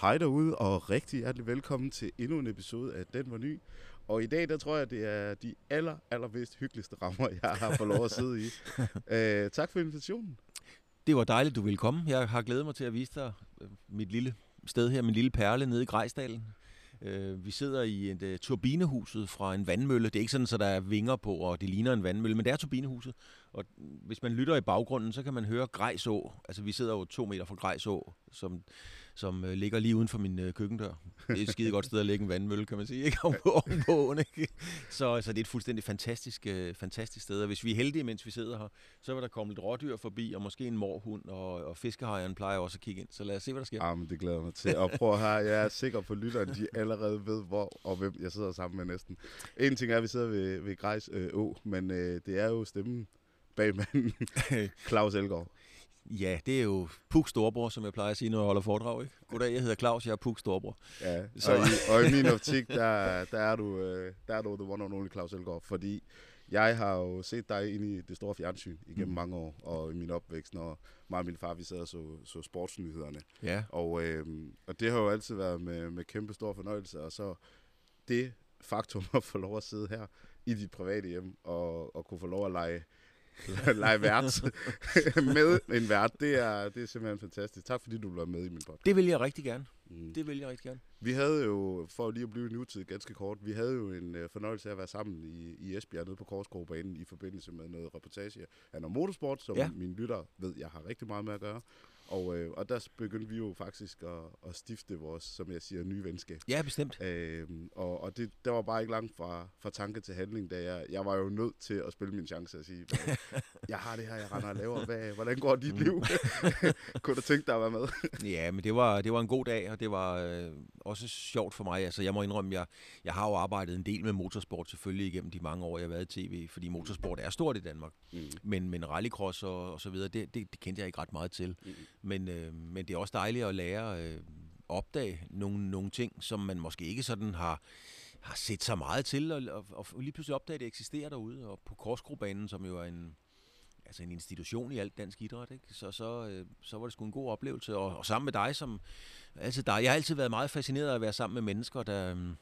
Hej derude, og rigtig hjertelig velkommen til endnu en episode af Den var ny. Og i dag, der tror jeg, det er de aller, allerbedst hyggeligste rammer, jeg har fået lov at sidde i. uh, tak for invitationen. Det var dejligt, du ville komme. Jeg har glædet mig til at vise dig øh, mit lille sted her, min lille perle nede i Grejsdalen. Uh, vi sidder i et uh, turbinehuset fra en vandmølle. Det er ikke sådan, så der er vinger på, og det ligner en vandmølle, men det er turbinehuset. Og hvis man lytter i baggrunden, så kan man høre Grejså. Altså, vi sidder jo to meter fra Grejså, som som øh, ligger lige uden for min øh, køkkendør. Det er et skide godt sted at lægge en vandmølle, kan man sige, ikke? Om om åen, ikke? Så, så det er et fuldstændig fantastisk, øh, fantastisk sted. Og hvis vi er heldige, mens vi sidder her, så vil der komme lidt rådyr forbi, og måske en morhund, og, og fiskehejeren plejer også at kigge ind. Så lad os se, hvad der sker. Jamen, det glæder mig til. Og prøv her, jeg er sikker på, at lytterne de allerede ved, hvor og hvem jeg sidder sammen med næsten. En ting er, at vi sidder ved, ved Grejs øh, Å, men øh, det er jo stemmen bag manden, Claus Elgaard. Ja, det er jo Puk Storbror, som jeg plejer at sige, når jeg holder foredrag. Ikke? Goddag, jeg hedder Claus, jeg er Puk Storbror. Ja, så. og, i, og i min optik, der, der, er du, øh, der er du the one and only Claus Elgaard, fordi jeg har jo set dig ind i det store fjernsyn igennem mm. mange år, og i min opvækst, når mig og min far, vi sad og så, så sportsnyhederne. Ja. Og, øh, og det har jo altid været med, med kæmpe stor fornøjelse, og så det faktum at få lov at sidde her i dit private hjem, og, og kunne få lov at lege lege vært med en vært. Det er, det er simpelthen fantastisk. Tak fordi du blev med i min podcast. Det vil jeg rigtig gerne. Mm. Det vil jeg rigtig gerne. Vi havde jo, for lige at blive i nutid ganske kort, vi havde jo en uh, fornøjelse af at være sammen i, i Esbjerg nede på Korsgårdbanen i forbindelse med noget reportage af noget motorsport, som ja. mine lytter ved, jeg har rigtig meget med at gøre. Og, øh, og der begyndte vi jo faktisk at, at stifte vores, som jeg siger, nye venskab. Ja, bestemt. Øh, og og det, der var bare ikke langt fra, fra tanke til handling, da jeg, jeg var jo nødt til at spille min chance og sige, jeg har det her, jeg render og laver. Hvad, hvordan går dit mm. liv? Kunne du tænke dig at være med? ja, men det var, det var en god dag, og det var øh, også sjovt for mig. Altså, jeg må indrømme, jeg, jeg har jo arbejdet en del med motorsport selvfølgelig igennem de mange år, jeg har været i tv, fordi motorsport er stort i Danmark. Mm. Men, men rallycross og, og så videre, det, det, det kendte jeg ikke ret meget til. Mm. Men, øh, men det er også dejligt at lære øh, opdage nogle, nogle ting, som man måske ikke sådan har har set så meget til, og, og, og lige pludselig opdage, at det eksisterer derude, og på Korsgrobanen, som jo er en, altså en institution i alt dansk idræt, ikke? Så, så, øh, så var det sgu en god oplevelse, og, og sammen med dig, som altid dig. Jeg har altid været meget fascineret af at være sammen med mennesker, der, øhm,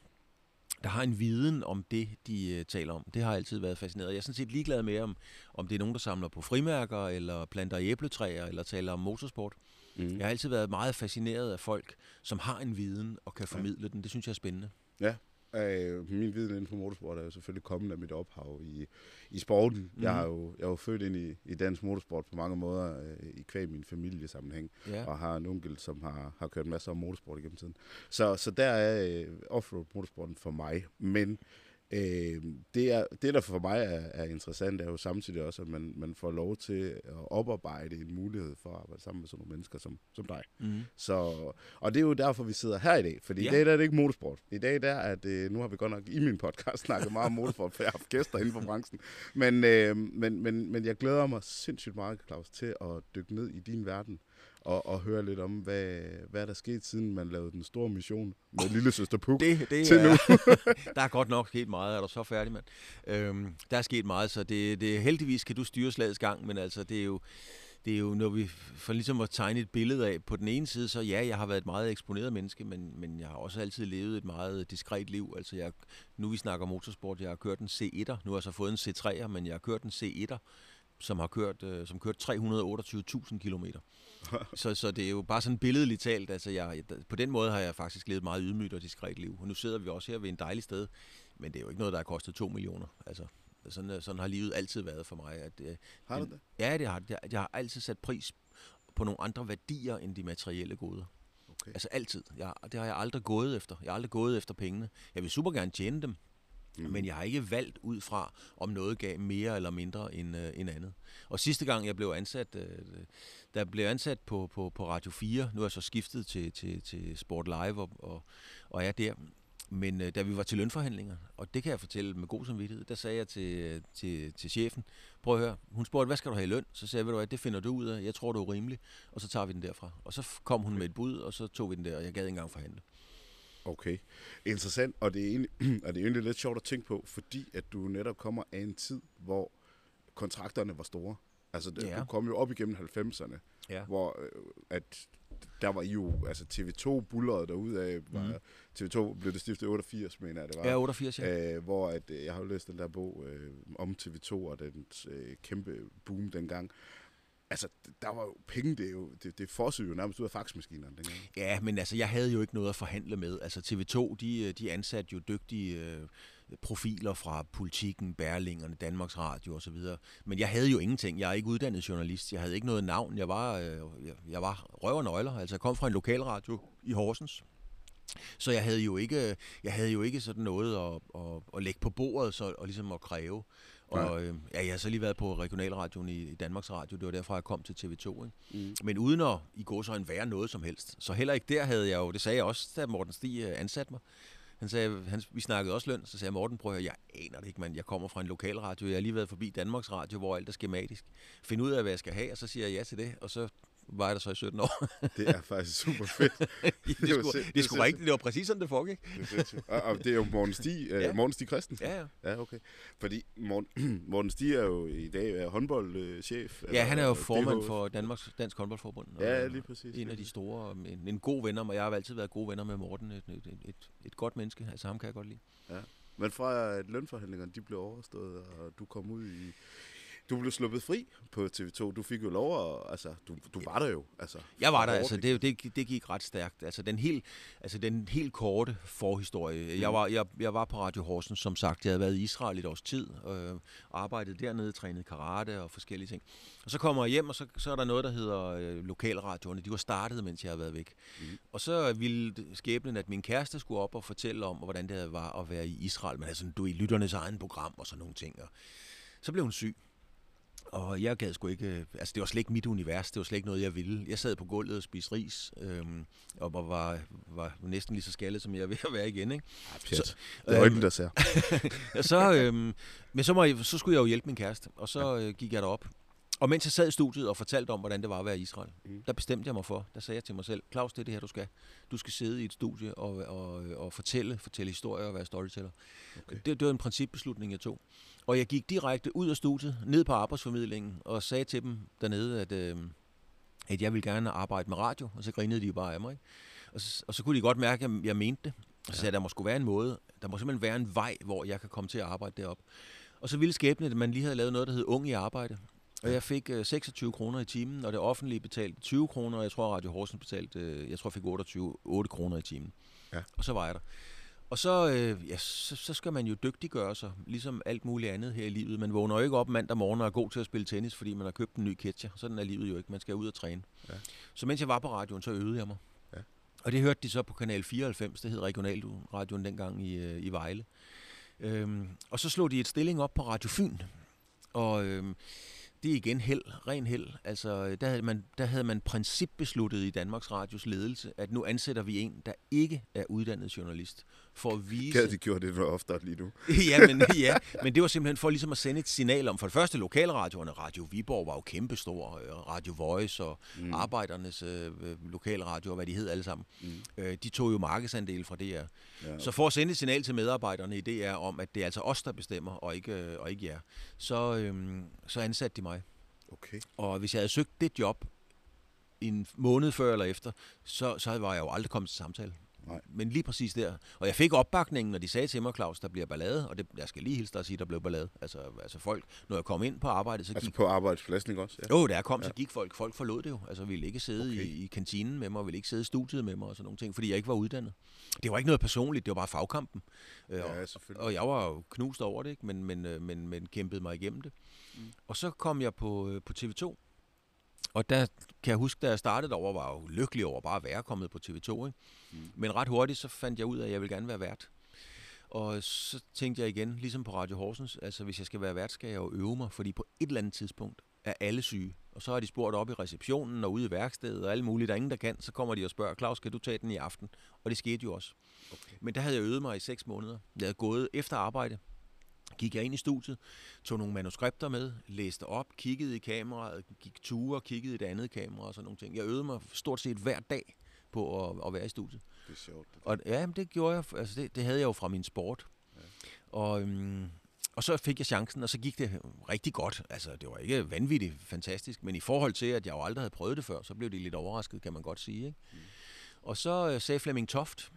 der har en viden om det, de uh, taler om. Det har altid været fascineret. Jeg er sådan set ligeglad med, om, om det er nogen, der samler på frimærker, eller planter æbletræer, eller taler om motorsport. Mm. Jeg har altid været meget fascineret af folk, som har en viden og kan formidle ja. den. Det synes jeg er spændende. Ja, Øh, min viden inden for motorsport er jo selvfølgelig kommet af mit ophav i, i sporten. Mm. Jeg, har jo, jeg er jo født ind i, i dansk motorsport på mange måder øh, i kvæg min familiesammenhæng, ja. og har en onkel, som har, har kørt masser af motorsport igennem tiden. Så, så der er øh, offroad motorsporten for mig. Men Øh, det, er, det, der for mig er, er interessant, er jo samtidig også, at man, man får lov til at oparbejde en mulighed for at arbejde sammen med sådan nogle mennesker som, som dig. Mm. Så, og det er jo derfor, vi sidder her i dag, fordi ja. i dag der er det ikke motorsport. I dag der er det, nu har vi godt nok i min podcast snakket meget om motorsport, for jeg har haft gæster inden for branchen. Men, øh, men, men, men jeg glæder mig sindssygt meget, Claus, til at dykke ned i din verden og, og høre lidt om, hvad, hvad er der sket, siden man lavede den store mission med lille søster Puk det, det til er, nu. der er godt nok sket meget. Er du så færdig, mand? Øhm, der er sket meget, så det, det, heldigvis kan du styre slagets gang, men altså, det er jo det er jo, når vi får ligesom at tegne et billede af, på den ene side, så ja, jeg har været et meget eksponeret menneske, men, men jeg har også altid levet et meget diskret liv. Altså jeg, nu vi snakker motorsport, jeg har kørt en C1'er, nu har jeg så fået en C3'er, men jeg har kørt en C1'er, som har kørt, øh, som kørt 328.000 kilometer. så, så det er jo bare sådan billedligt talt. Altså jeg, på den måde har jeg faktisk levet meget ydmygt og diskret liv. Og nu sidder vi også her ved en dejlig sted, men det er jo ikke noget, der har kostet 2 millioner. Altså, sådan, øh, sådan har livet altid været for mig. At, øh, har du det? Ja, det har det. Jeg har altid sat pris på nogle andre værdier end de materielle goder. Okay. Altså altid. Jeg, det har jeg aldrig gået efter. Jeg har aldrig gået efter pengene. Jeg vil super gerne tjene dem, Mm. Men jeg har ikke valgt ud fra, om noget gav mere eller mindre end, øh, end andet. Og sidste gang jeg blev ansat, øh, der blev ansat på, på, på Radio 4, nu er jeg så skiftet til, til, til Sport Live og, og, og er der. Men øh, da vi var til lønforhandlinger, og det kan jeg fortælle med god samvittighed, der sagde jeg til, øh, til, til chefen, prøv at høre, hun spurgte, hvad skal du have i løn? Så sagde jeg, ved du hvad, det finder du ud af, jeg tror, du er rimelig, og så tager vi den derfra. Og så kom hun med et bud, og så tog vi den der, og jeg gad ikke engang forhandle. Okay, interessant, og det, er egentlig, og det er egentlig lidt sjovt at tænke på, fordi at du netop kommer af en tid, hvor kontrakterne var store. Altså, det, ja. du kom jo op igennem 90'erne, ja. hvor øh, at der var I jo, altså TV2 bullerede derud af, mm. TV2 blev det stiftet 88, mener jeg det var. Ja, 88, ja. Øh, hvor at, jeg har jo læst den der bog øh, om TV2 og den øh, kæmpe boom dengang altså, der var jo penge, det, er jo, det, det fossede jo nærmest ud af faxmaskinerne dengang. Ja, men altså, jeg havde jo ikke noget at forhandle med. Altså, TV2, de, øh, de ansatte jo dygtige øh, profiler fra politikken, Berlingerne, Danmarks Radio osv. Men jeg havde jo ingenting. Jeg er ikke uddannet journalist. Jeg havde ikke noget navn. Jeg var, øh, jeg, jeg var røv og nøgler. Altså, jeg kom fra en lokalradio i Horsens. Så jeg havde jo ikke, øh, jeg havde jo ikke sådan noget at, at, at lægge på bordet så, og ligesom at kræve. Og øh, ja, jeg har så lige været på regionalradioen i, i Danmarks Radio, det var derfra, jeg kom til TV2. Ikke? Mm. Men uden at i går så en være noget som helst. Så heller ikke der havde jeg jo, det sagde jeg også, da Morten Stig øh, ansatte mig. Han sagde, han, vi snakkede også løn, så sagde jeg, Morten, prøv at høre, jeg aner det ikke, men jeg kommer fra en lokal radio, jeg har lige været forbi Danmarks Radio, hvor alt er skematisk. Find ud af, hvad jeg skal have, og så siger jeg ja til det, og så var jeg der så i 17 år. det er faktisk super fedt. det, det, sgu, det, sgu rigtigt, det var præcis sådan, det foregik. det er og, og det er jo Morten Stig, øh, ja. Morten Stig Christensen. Ja, ja. Ja, okay. Fordi Morten, Morten Stig er jo i dag er håndboldchef. Ja, han er jo formand for Danmarks Dansk Håndboldforbund. Ja, lige præcis. En af de store, en, en god venner, og jeg har altid været gode venner med Morten. Et, et, et, et, et godt menneske, altså ham kan jeg godt lide. Ja. Men fra at lønforhandlingerne de blev overstået, og du kom ud i, du blev sluppet fri på TV2. Du fik jo lov at, altså, du, du var der jo. Altså, jeg var der, altså, det, det, det gik ret stærkt. Altså, den helt, altså, den helt korte forhistorie. Mm. Jeg, var, jeg, jeg var på Radio Horsens, som sagt. Jeg havde været i Israel et års tid, øh, arbejdet dernede, trænet karate og forskellige ting. Og så kommer jeg hjem, og så, så er der noget, der hedder øh, lokalradioerne. De var startet, mens jeg havde været væk. Mm. Og så ville skæbnen, at min kæreste skulle op og fortælle om, hvordan det var at være i Israel. Men altså, du er i lytternes egen program og sådan nogle ting. Og så blev hun syg. Og jeg gad sgu ikke, altså det var slet ikke mit univers, det var slet ikke noget, jeg ville. Jeg sad på gulvet og spiste ris, øhm, og var, var næsten lige så skaldet, som jeg er ved at være igen. Ikke? Ja, så, det er øjnene, der ser. så, øhm, men så, må jeg, så skulle jeg jo hjælpe min kæreste, og så øh, gik jeg derop. Og mens jeg sad i studiet og fortalte om, hvordan det var at være i Israel, mm. der bestemte jeg mig for, der sagde jeg til mig selv, Claus, det er det her, du skal. Du skal sidde i et studie og, og, og fortælle, fortælle historier og være storyteller. Okay. Det, det var en principbeslutning, jeg tog. Og jeg gik direkte ud af studiet, ned på arbejdsformidlingen, og sagde til dem dernede, at, øh, at jeg ville gerne arbejde med radio, og så grinede de jo bare af mig. Ikke? Og, så, og så kunne de godt mærke, at jeg mente det. Og så sagde jeg, at der må skulle være en måde, der må simpelthen være en vej, hvor jeg kan komme til at arbejde derop. Og så ville skæbne, at man lige havde lavet noget, der hed Ung i Arbejde. Og jeg fik øh, 26 kroner i timen, og det offentlige betalte 20 kroner, og jeg tror, Radio Horsens betalte, øh, jeg tror, jeg fik 28, 8 kroner i timen. Ja. Og så var jeg der. Og så, øh, ja, så, så skal man jo dygtiggøre sig, ligesom alt muligt andet her i livet. Man vågner jo ikke op mandag morgen og er god til at spille tennis, fordi man har købt en ny catcher. Sådan er livet jo ikke. Man skal ud og træne. Ja. Så mens jeg var på radioen, så øvede jeg mig. Ja. Og det hørte de så på kanal 94, det hed Regionalradioen dengang i, øh, i Vejle. Øhm, og så slog de et stilling op på Radio Fyn. Og øhm, det er igen held, ren held. Altså, der havde, man, der havde man principbesluttet i Danmarks Radios ledelse, at nu ansætter vi en, der ikke er uddannet journalist for at vise... Kan de gjorde det noget oftere lige nu? ja, men, ja, men det var simpelthen for ligesom at sende et signal om, for det første lokalradioerne, Radio Viborg var jo kæmpestor, øh, Radio Voice og mm. Arbejdernes øh, lokalradio, og hvad de hed alle sammen, mm. øh, de tog jo markedsandel fra DR. Ja, okay. Så for at sende et signal til medarbejderne i DR om, at det er altså os, der bestemmer, og ikke, øh, og ikke jer, så, øh, så ansatte de mig. Okay. Og hvis jeg havde søgt det job en måned før eller efter, så, så var jeg jo aldrig kommet til samtale. Nej. Men lige præcis der. Og jeg fik opbakningen, når de sagde til mig, Claus, der bliver ballade, og det, jeg skal lige hilse dig at sige, der blev ballade. Altså, altså folk, når jeg kom ind på arbejdet, så altså gik... på arbejdspladsen, ikke også? Ja. Jo, da jeg kom, ja. så gik folk. Folk forlod det jo. Altså, ville ikke sidde okay. i, i kantinen med mig, ville ikke sidde i studiet med mig og sådan nogle ting, fordi jeg ikke var uddannet. Det var ikke noget personligt, det var bare fagkampen. Øh, ja, selvfølgelig. Og jeg var jo knust over det, ikke? Men, men, øh, men, men kæmpede mig igennem det. Mm. Og så kom jeg på, øh, på TV2, og der kan jeg huske, da jeg startede over, var jeg jo lykkelig over bare at være kommet på TV2. Ikke? Mm. Men ret hurtigt, så fandt jeg ud af, at jeg vil gerne være vært. Og så tænkte jeg igen, ligesom på Radio Horsens, altså hvis jeg skal være vært, skal jeg jo øve mig, fordi på et eller andet tidspunkt er alle syge. Og så har de spurgt op i receptionen og ude i værkstedet og alle mulige, der er ingen, der kan. Så kommer de og spørger, Claus, kan du tage den i aften? Og det skete jo også. Okay. Men der havde jeg øvet mig i seks måneder. Jeg havde gået efter arbejde gik jeg ind i studiet, tog nogle manuskripter med, læste op, kiggede i kameraet, gik ture, kiggede i det andet kamera og sådan nogle ting. Jeg øvede mig stort set hver dag på at, at være i studiet. Det er sjovt. Det og, ja, men det gjorde jeg. Altså det, det havde jeg jo fra min sport. Ja. Og, øhm, og så fik jeg chancen, og så gik det rigtig godt. Altså, det var ikke vanvittigt fantastisk, men i forhold til, at jeg jo aldrig havde prøvet det før, så blev det lidt overrasket, kan man godt sige. Ikke? Mm. Og så øh, sagde Flemming Toft,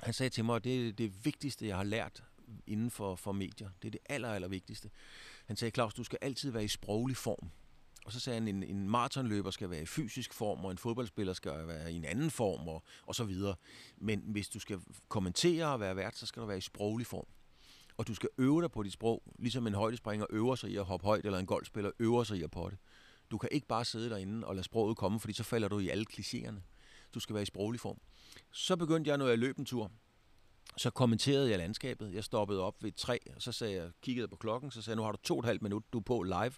han sagde til mig, at det er det vigtigste, jeg har lært inden for, for medier. Det er det aller, aller vigtigste. Han sagde, Claus, du skal altid være i sproglig form. Og så sagde han, en, en maratonløber skal være i fysisk form, og en fodboldspiller skal være i en anden form, og, og så videre. Men hvis du skal kommentere og være vært, så skal du være i sproglig form. Og du skal øve dig på dit sprog, ligesom en højdespringer øver sig i at hoppe højt, eller en golfspiller øver sig i at potte. Du kan ikke bare sidde derinde og lade sproget komme, fordi så falder du i alle klichéerne. Du skal være i sproglig form. Så begyndte jeg, når jeg løb en tur, så kommenterede jeg landskabet. Jeg stoppede op ved et træ, og så sagde jeg, kiggede på klokken, så sagde jeg, nu har du to og et halvt minut, du er på live.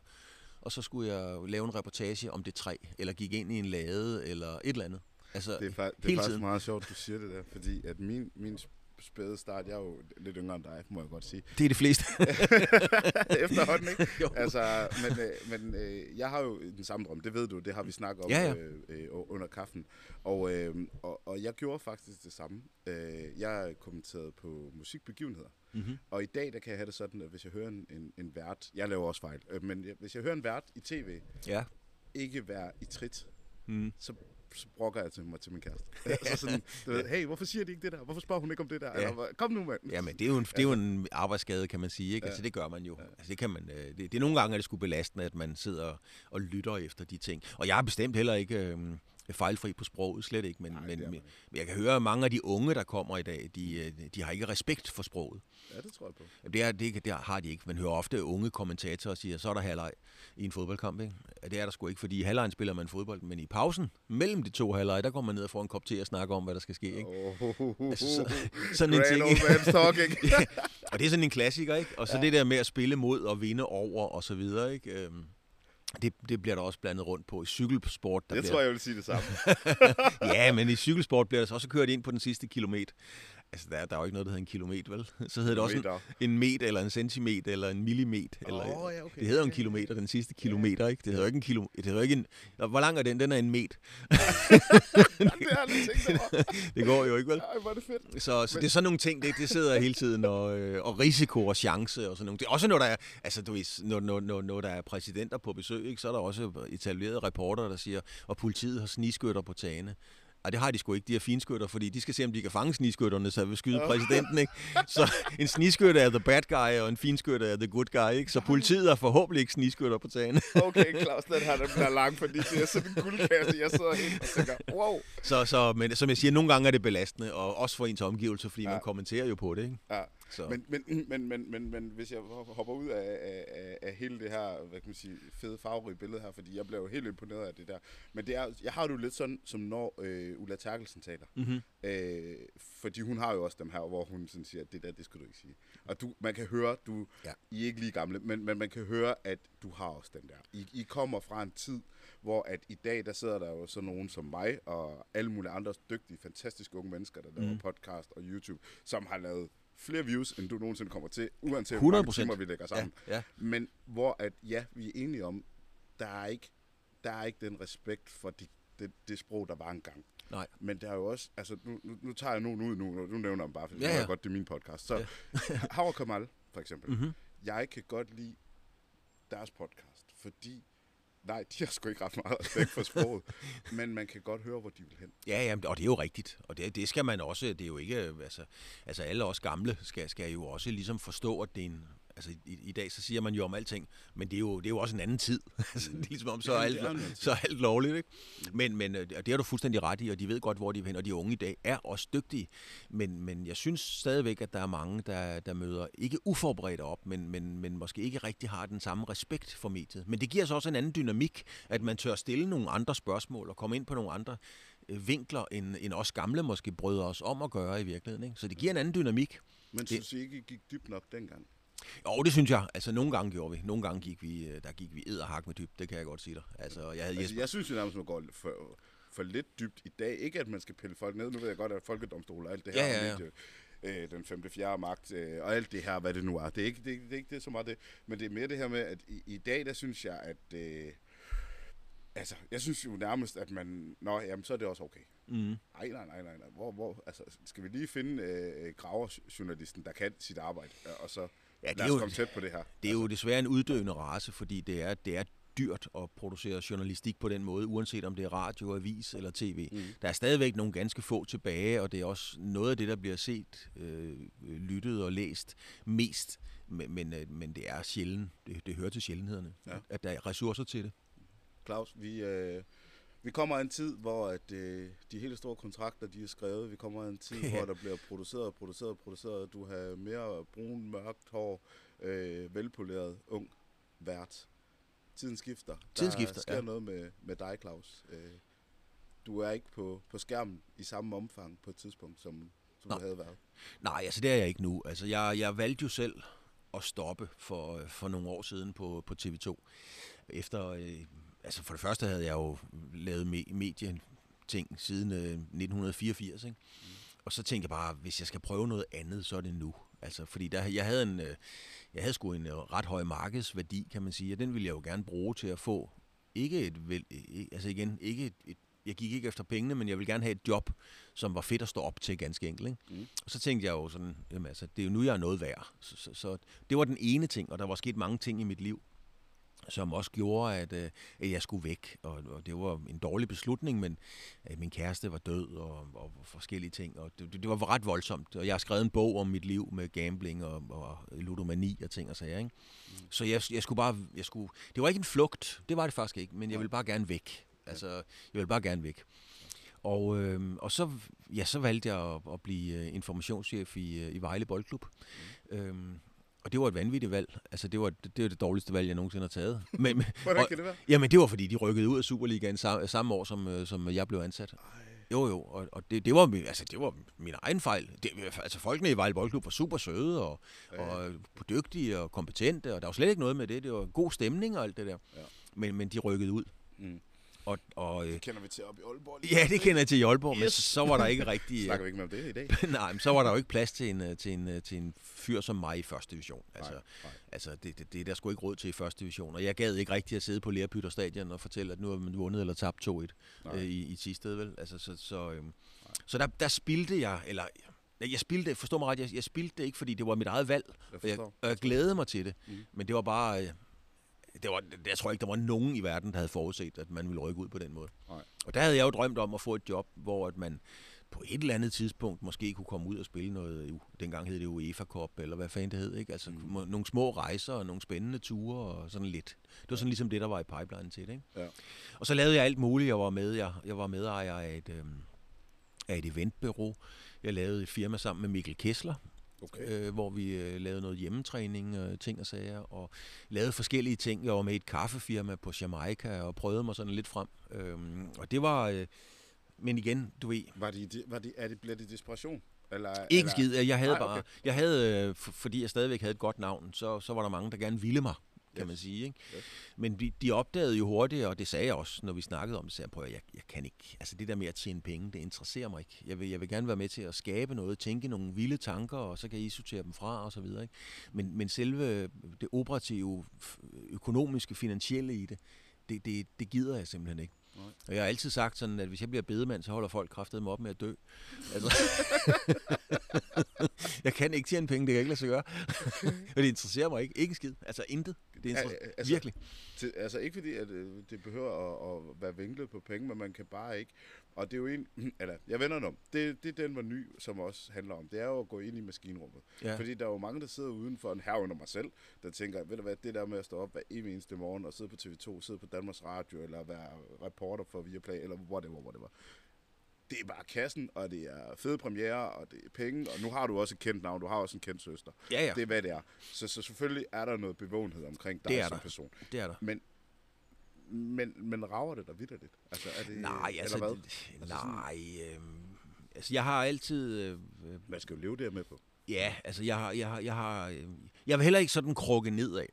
Og så skulle jeg lave en reportage om det træ, eller gik ind i en lade, eller et eller andet. Altså, det er, fa- det er faktisk tiden. meget sjovt, du siger det der, fordi at min, min spæde start. Jeg er jo lidt yngre end dig, må jeg godt sige. Det er de fleste. Efterhånden, ikke? jo. Altså, men øh, men øh, jeg har jo den samme drøm, det ved du, det har vi snakket om ja, ja. Øh, øh, under kaffen. Og, øh, og, og jeg gjorde faktisk det samme. Øh, jeg kommenterede på musikbegivenheder. Mm-hmm. Og i dag, der kan jeg have det sådan, at hvis jeg hører en, en, en vært, jeg laver også fejl, øh, men hvis jeg hører en vært i tv, ja. ikke være i trit, mm. så så brokker jeg til mig til min kæreste. så sådan, du ved, hey, hvorfor siger de ikke det der? Hvorfor spørger hun ikke om det der? Ja. Eller, kom nu, mand. Ja, men det er jo en, det er jo en arbejdsskade, kan man sige. Ikke? Ja. Altså, det gør man jo. Ja. Altså, det, kan man, øh, det, det, er nogle gange, at det skulle belastende, at man sidder og lytter efter de ting. Og jeg har bestemt heller ikke... Øh, fejlfri på sproget, slet ikke. Men, Nej, men, men jeg kan høre, at mange af de unge, der kommer i dag, de, øh, de har ikke respekt for sproget. Ja, det tror jeg på. Det, er, det, det har de ikke. Man hører ofte unge kommentatorer sige, så er der halvleg i en fodboldkamp. Ikke? Det er der sgu ikke, fordi i halvlejen spiller man fodbold, men i pausen, mellem de to halvleje, der går man ned og får en kop te og snakker om, hvad der skal ske. Ikke? Oh, altså, så, sådan en ting. talking. ja, og det er sådan en klassiker, ikke? Og så ja. det der med at spille mod og vinde over og så videre, ikke? Øhm, det, det bliver der også blandet rundt på i cykelsport. Der det bliver... tror jeg, jeg vil sige det samme. ja, men i cykelsport bliver der så også kørt ind på den sidste kilometer. Altså, der, der er jo ikke noget, der hedder en kilometer, vel? Så hedder det også en, en meter, eller en centimeter, eller en millimeter. Eller, oh, ja, okay. Det hedder en kilometer, den sidste kilometer, ikke? Det hedder ikke en kilometer. Det hedder ikke en... Hvor lang er den? Den er en meter. det har jeg tænkt over. det går jo ikke, vel? Ej, hvor er det fedt. Så, så Men... det er sådan nogle ting, det, det sidder hele tiden, og, øh, og risiko og chance og sådan nogle. Det er også når der er, altså, du ved, når, når, når, når der er præsidenter på besøg, ikke, så er der også etablerede reporter, der siger, og politiet har sniskytter på tagene. Og det har de sgu ikke, de her finskytter, fordi de skal se, om de kan fange sniskytterne, så vil skyde præsidenten, ikke? Så en sniskytter er the bad guy, og en finskytter er the good guy, ikke? Så politiet er forhåbentlig ikke sniskytter på tagen. okay, Claus, den her den bliver lang, fordi det er sådan en guldkasse, jeg sidder helt og tænker, wow. Så, så, men som jeg siger, nogle gange er det belastende, og også for ens omgivelser, fordi ja. man kommenterer jo på det, ikke? Ja. Så. Men, men, men, men, men, men hvis jeg hopper ud af, af, af hele det her, hvad kan man sige, fede farverige billede her, fordi jeg blev helt imponeret af det der. Men det er, jeg har det jo lidt sådan, som når øh, Ulla Terkelsen taler. Mm-hmm. Øh, fordi hun har jo også dem her, hvor hun sådan siger, at det der, det skal du ikke sige. Og du, man kan høre, du, ja. I er ikke lige gamle, men, men man kan høre, at du har også den der. I, I kommer fra en tid, hvor at i dag, der sidder der jo så nogen som mig, og alle mulige andre dygtige, fantastiske unge mennesker, der laver mm. podcast og YouTube, som har lavet flere views, end du nogensinde kommer til, uanset hvor mange timer vi lægger sammen. Ja, ja. Men hvor at, ja, vi er enige om, der er ikke, der er ikke den respekt for de, det, det sprog, der var engang. Nej. Men der er jo også, altså nu, nu, nu tager jeg nogen ud nu, nu nævner jeg bare, for ja, ja. godt, det er min podcast. Så ja. Havre Kamal, for eksempel. Mm-hmm. Jeg kan godt lide deres podcast, fordi Nej, de har sgu ikke ret meget respekt for sproget, men man kan godt høre, hvor de vil hen. Ja, ja, og det er jo rigtigt, og det, det skal man også, det er jo ikke, altså, altså alle os gamle skal, skal jo også ligesom forstå, at det er en, altså i, i dag så siger man jo om alting, men det er jo, det er jo også en anden tid. altså, det er ligesom om, så er, alt, så er alt lovligt. Ikke? Men, men øh, det har du fuldstændig ret i, og de ved godt, hvor de hen, og de unge i dag er også dygtige. Men, men jeg synes stadigvæk, at der er mange, der, der møder ikke uforberedt op, men, men, men måske ikke rigtig har den samme respekt for mediet. Men det giver så også en anden dynamik, at man tør stille nogle andre spørgsmål og komme ind på nogle andre øh, vinkler, end, end os gamle måske brød os om at gøre i virkeligheden. Ikke? Så det giver en anden dynamik. Men synes I ikke gik dybt nok dengang? Jo, det synes jeg. Altså, nogle gange gjorde vi. Nogle gange gik vi, øh, der gik vi edderhak med dybt. Det kan jeg godt sige dig. Altså, jeg, havde altså, jeg synes jo nærmest, man går for, for lidt dybt i dag. Ikke, at man skal pille folk ned. Nu ved jeg godt, at folkedomstol og alt det her. Ja, ja, ja. Medie, øh, den 5. 4. magt øh, og alt det her, hvad det nu er. Det er ikke det, det, er ikke det så meget det. Men det er mere det her med, at i, i dag, der synes jeg, at... Øh, altså, jeg synes jo nærmest, at man... Nå, jamen, så er det også okay. Mm. Nej, nej, nej, nej, Hvor, hvor, altså, skal vi lige finde øh, graverjournalisten, der kan sit arbejde, og så ja, det er jo, komme tæt på det her. Det er altså. jo desværre en uddøende race, fordi det er, det er dyrt at producere journalistik på den måde, uanset om det er radio, avis eller tv. Mm. Der er stadigvæk nogle ganske få tilbage, og det er også noget af det, der bliver set, øh, lyttet og læst mest. Men, men, øh, men det er sjældent. Det, det hører til sjældenhederne, ja. at der er ressourcer til det. Claus, vi, øh, vi kommer en tid, hvor at, øh, de hele store kontrakter de er skrevet. Vi kommer en tid, hvor der bliver produceret, produceret, produceret. Du har mere brun, mørkt hår, øh, velpoleret, ung vært. Tiden skifter. Tiden skifter, Der sker ja. noget med, med dig, Claus. Øh, du er ikke på, på skærmen i samme omfang på et tidspunkt, som, som du havde været. Nej, altså det er jeg ikke nu. Altså jeg, jeg valgte jo selv at stoppe for, for nogle år siden på, på TV2. Efter, øh, altså for det første havde jeg jo lavet me- medieting siden øh, 1984, ikke? Mm. Og så tænkte jeg bare, hvis jeg skal prøve noget andet, så er det nu. Altså, fordi der, jeg havde en, øh, jeg havde sgu en øh, ret høj markedsværdi, kan man sige, og den ville jeg jo gerne bruge til at få, ikke et, vel, altså igen, ikke et, et jeg gik ikke efter pengene, men jeg ville gerne have et job, som var fedt at stå op til, ganske enkelt. Ikke? Mm. Og så tænkte jeg jo sådan, jamen altså, det er jo nu, jeg er noget værd. Så, så, så det var den ene ting, og der var sket mange ting i mit liv, som også gjorde, at, øh, at jeg skulle væk. Og, og det var en dårlig beslutning, men at min kæreste var død og, og forskellige ting. Og det, det var ret voldsomt. Og jeg har skrevet en bog om mit liv med gambling og, og ludomani og ting og sager. Ikke? Mm. Så jeg, jeg skulle bare... Jeg skulle, det var ikke en flugt, det var det faktisk ikke, men jeg ville bare gerne væk. Altså, jeg ville bare gerne væk. Og, øh, og så, ja, så valgte jeg at, at blive øh, informationschef i, øh, i Vejle Boldklub. Mm. Øhm, og det var et vanvittigt valg. Altså, det var det, det, var det dårligste valg, jeg nogensinde har taget. Men, Hvordan og, kan det være? Jamen, det var, fordi de rykkede ud af Superligaen samme, samme år, som, øh, som jeg blev ansat. Ej. Jo, jo, og, og det, det, var, altså, det var min egen fejl. Det, altså, folkene i Vejle Boldklub var super søde og, ja. og dygtige og kompetente, og der var slet ikke noget med det. Det var god stemning og alt det der. Ja. Men, men de rykkede ud. Mm. Og, og, det kender vi til op i Aalborg. Lige. Ja, det kender jeg til i Aalborg, yes. men så, så var der ikke rigtig... Snakker vi ikke med om det i dag? nej, men så var der jo ikke plads til en, til en, til en fyr som mig i første division. Altså, nej, nej. altså det, det, det der skulle ikke råd til i første division. Og jeg gad ikke rigtig at sidde på Lærbytter Stadion og fortælle, at nu har man vundet eller tabt 2-1 øh, i, i sidste vel? Altså, så, så, øhm, så der, der spildte jeg, eller jeg spildte, forstår mig ret, jeg, jeg spildte det ikke, fordi det var mit eget valg, jeg og jeg, og jeg glædede mig til det. Mm. Men det var bare, øh, det var, jeg tror ikke, der var nogen i verden, der havde forudset, at man ville rykke ud på den måde. Nej. Og der havde jeg jo drømt om at få et job, hvor at man på et eller andet tidspunkt måske kunne komme ud og spille noget, dengang hed det UEFA Cup, eller hvad fanden det hed, ikke? Altså mm. nogle små rejser og nogle spændende ture og sådan lidt. Det var sådan ligesom det, der var i pipeline til det, ikke? Ja. Og så lavede jeg alt muligt. Jeg var med, jeg, jeg var medejer af et, øhm, af et eventbureau. Jeg lavede et firma sammen med Mikkel Kessler, okay. øh, hvor vi øh, lavede noget hjemmetræning, øh, ting og sager, og lavede forskellige ting. Jeg var med i et kaffefirma på Jamaica og prøvede mig sådan lidt frem. Øhm, og det var... Øh, men igen, du ved... Var det, var det, er det, blev det desperation? Eller, ikke eller? skid. Jeg havde Nej, bare... Okay. Jeg havde, øh, fordi jeg stadigvæk havde et godt navn, så, så var der mange, der gerne ville mig kan yes. man sige. Ikke? Yes. Men de, de opdagede jo hurtigt, og det sagde jeg også, når vi snakkede om det, så jeg, prøver, jeg, jeg kan ikke, altså det der med at tjene penge, det interesserer mig ikke. Jeg vil, jeg vil gerne være med til at skabe noget, tænke nogle vilde tanker, og så kan I sortere dem fra, og så videre. Ikke? Men, men selve det operative, økonomiske, finansielle i det, det, det, det gider jeg simpelthen ikke. Og jeg har altid sagt sådan, at hvis jeg bliver bedemand, så holder folk kraftet mig op med at dø. Altså, jeg kan ikke tjene penge, det kan jeg ikke lade sig gøre. og det interesserer mig ikke. Ikke skid. Altså intet. Det er altså, virkelig. Til, altså ikke fordi, at øh, det behøver at, at være vinklet på penge, men man kan bare ikke. Og det er jo en, eller jeg vender om, det, det er den var ny, som også handler om. Det er jo at gå ind i maskinrummet. Ja. Fordi der er jo mange, der sidder udenfor en herunder mig selv, der tænker, ved du hvad, det der med at stå op hver eneste morgen og sidde på TV2, sidde på Danmarks Radio, eller være reporter for Viaplay, eller whatever, whatever det er bare kassen, og det er fede premiere, og det er penge, og nu har du også et kendt navn, du har også en kendt søster. Ja, ja. Det er, hvad det er. Så, så selvfølgelig er der noget bevågenhed omkring dig som der. person. Det er der. Men, men, men rager det der videre lidt? Altså, er det, nej, altså, eller hvad? altså, nej, øh, altså jeg har altid... Øh, Man skal jo leve der med på. Ja, altså jeg har, jeg har, jeg har, øh, jeg vil heller ikke sådan krukke nedad.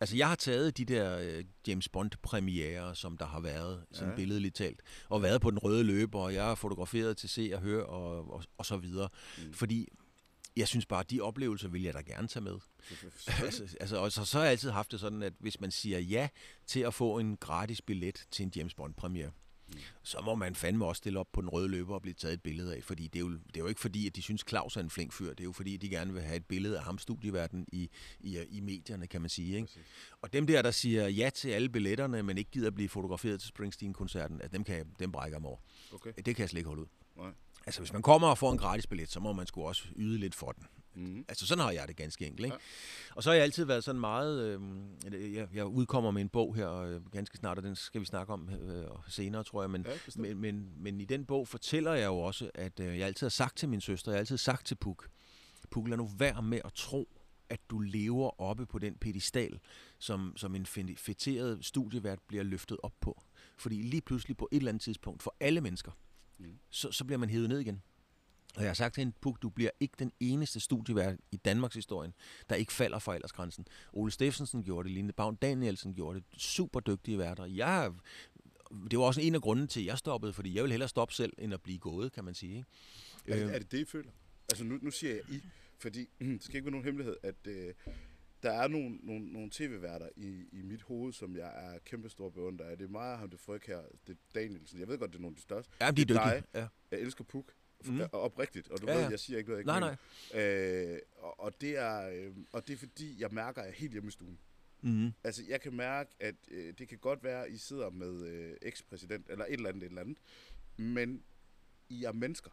Altså, jeg har taget de der uh, James Bond-premiere, som der har været, sådan ja. billedligt talt, og været på den røde løber, og jeg har fotograferet til se og høre, og, og, og så videre. Mm. Fordi jeg synes bare, at de oplevelser vil jeg da gerne tage med. altså, altså, og så, så har jeg altid haft det sådan, at hvis man siger ja til at få en gratis billet til en James Bond-premiere, så må man fandme også stille op på den røde løber og blive taget et billede af, fordi det er jo, det er jo ikke fordi, at de synes, Claus er en flink fyr, det er jo fordi, de gerne vil have et billede af ham studieverden i, i, i medierne, kan man sige. Ikke? Og dem der, der siger ja til alle billetterne, men ikke gider blive fotograferet til Springsteen-koncerten, at dem, kan jeg, dem brækker mig over. Okay. Det kan jeg slet ikke holde ud. Nej. Altså, hvis man kommer og får en gratis billet, så må man sgu også yde lidt for den. Mm. Altså, sådan har jeg det ganske enkelt. Ikke? Ja. Og så har jeg altid været sådan meget... Øh, jeg, jeg udkommer med en bog her øh, ganske snart, og den skal vi snakke om øh, senere, tror jeg. Men, ja, men, men, men i den bog fortæller jeg jo også, at øh, jeg altid har sagt til min søster, jeg har altid sagt til Puk, Puk, lad nu være med at tro, at du lever oppe på den pedestal, som, som en fætteret studievært bliver løftet op på. Fordi lige pludselig på et eller andet tidspunkt, for alle mennesker, mm. så, så bliver man hævet ned igen. Og jeg har sagt til hende, Puk, du bliver ikke den eneste studievært i Danmarks historien, der ikke falder for aldersgrænsen. Ole Steffensen gjorde det, Line Bavn Danielsen gjorde det, super dygtige værter. Jeg, det var også en af grunden til, at jeg stoppede, fordi jeg vil hellere stoppe selv, end at blive gået, kan man sige. Ikke? Er, det, øhm. er det det, I føler? Altså nu, nu siger jeg I, fordi det skal ikke være nogen hemmelighed, at øh, der er nogle, nogle, nogle tv-værter i, i mit hoved, som jeg er kæmpe stor beundrer af. Det er mig og ham, det fryg her, det er Danielsen. Jeg ved godt, det er nogle af de største. Ja, de er dygtige. Ja. Jeg elsker Puk mm. oprigtigt, og du ja, ja. ved, jeg siger ikke noget, jeg ikke nej, nej. Øh, og, og, det er, øh, og det er fordi, jeg mærker, at jeg er helt hjemme i stuen. Mm. Altså, jeg kan mærke, at øh, det kan godt være, at I sidder med øh, ekspræsident, eller et eller andet, et eller andet, men I er mennesker.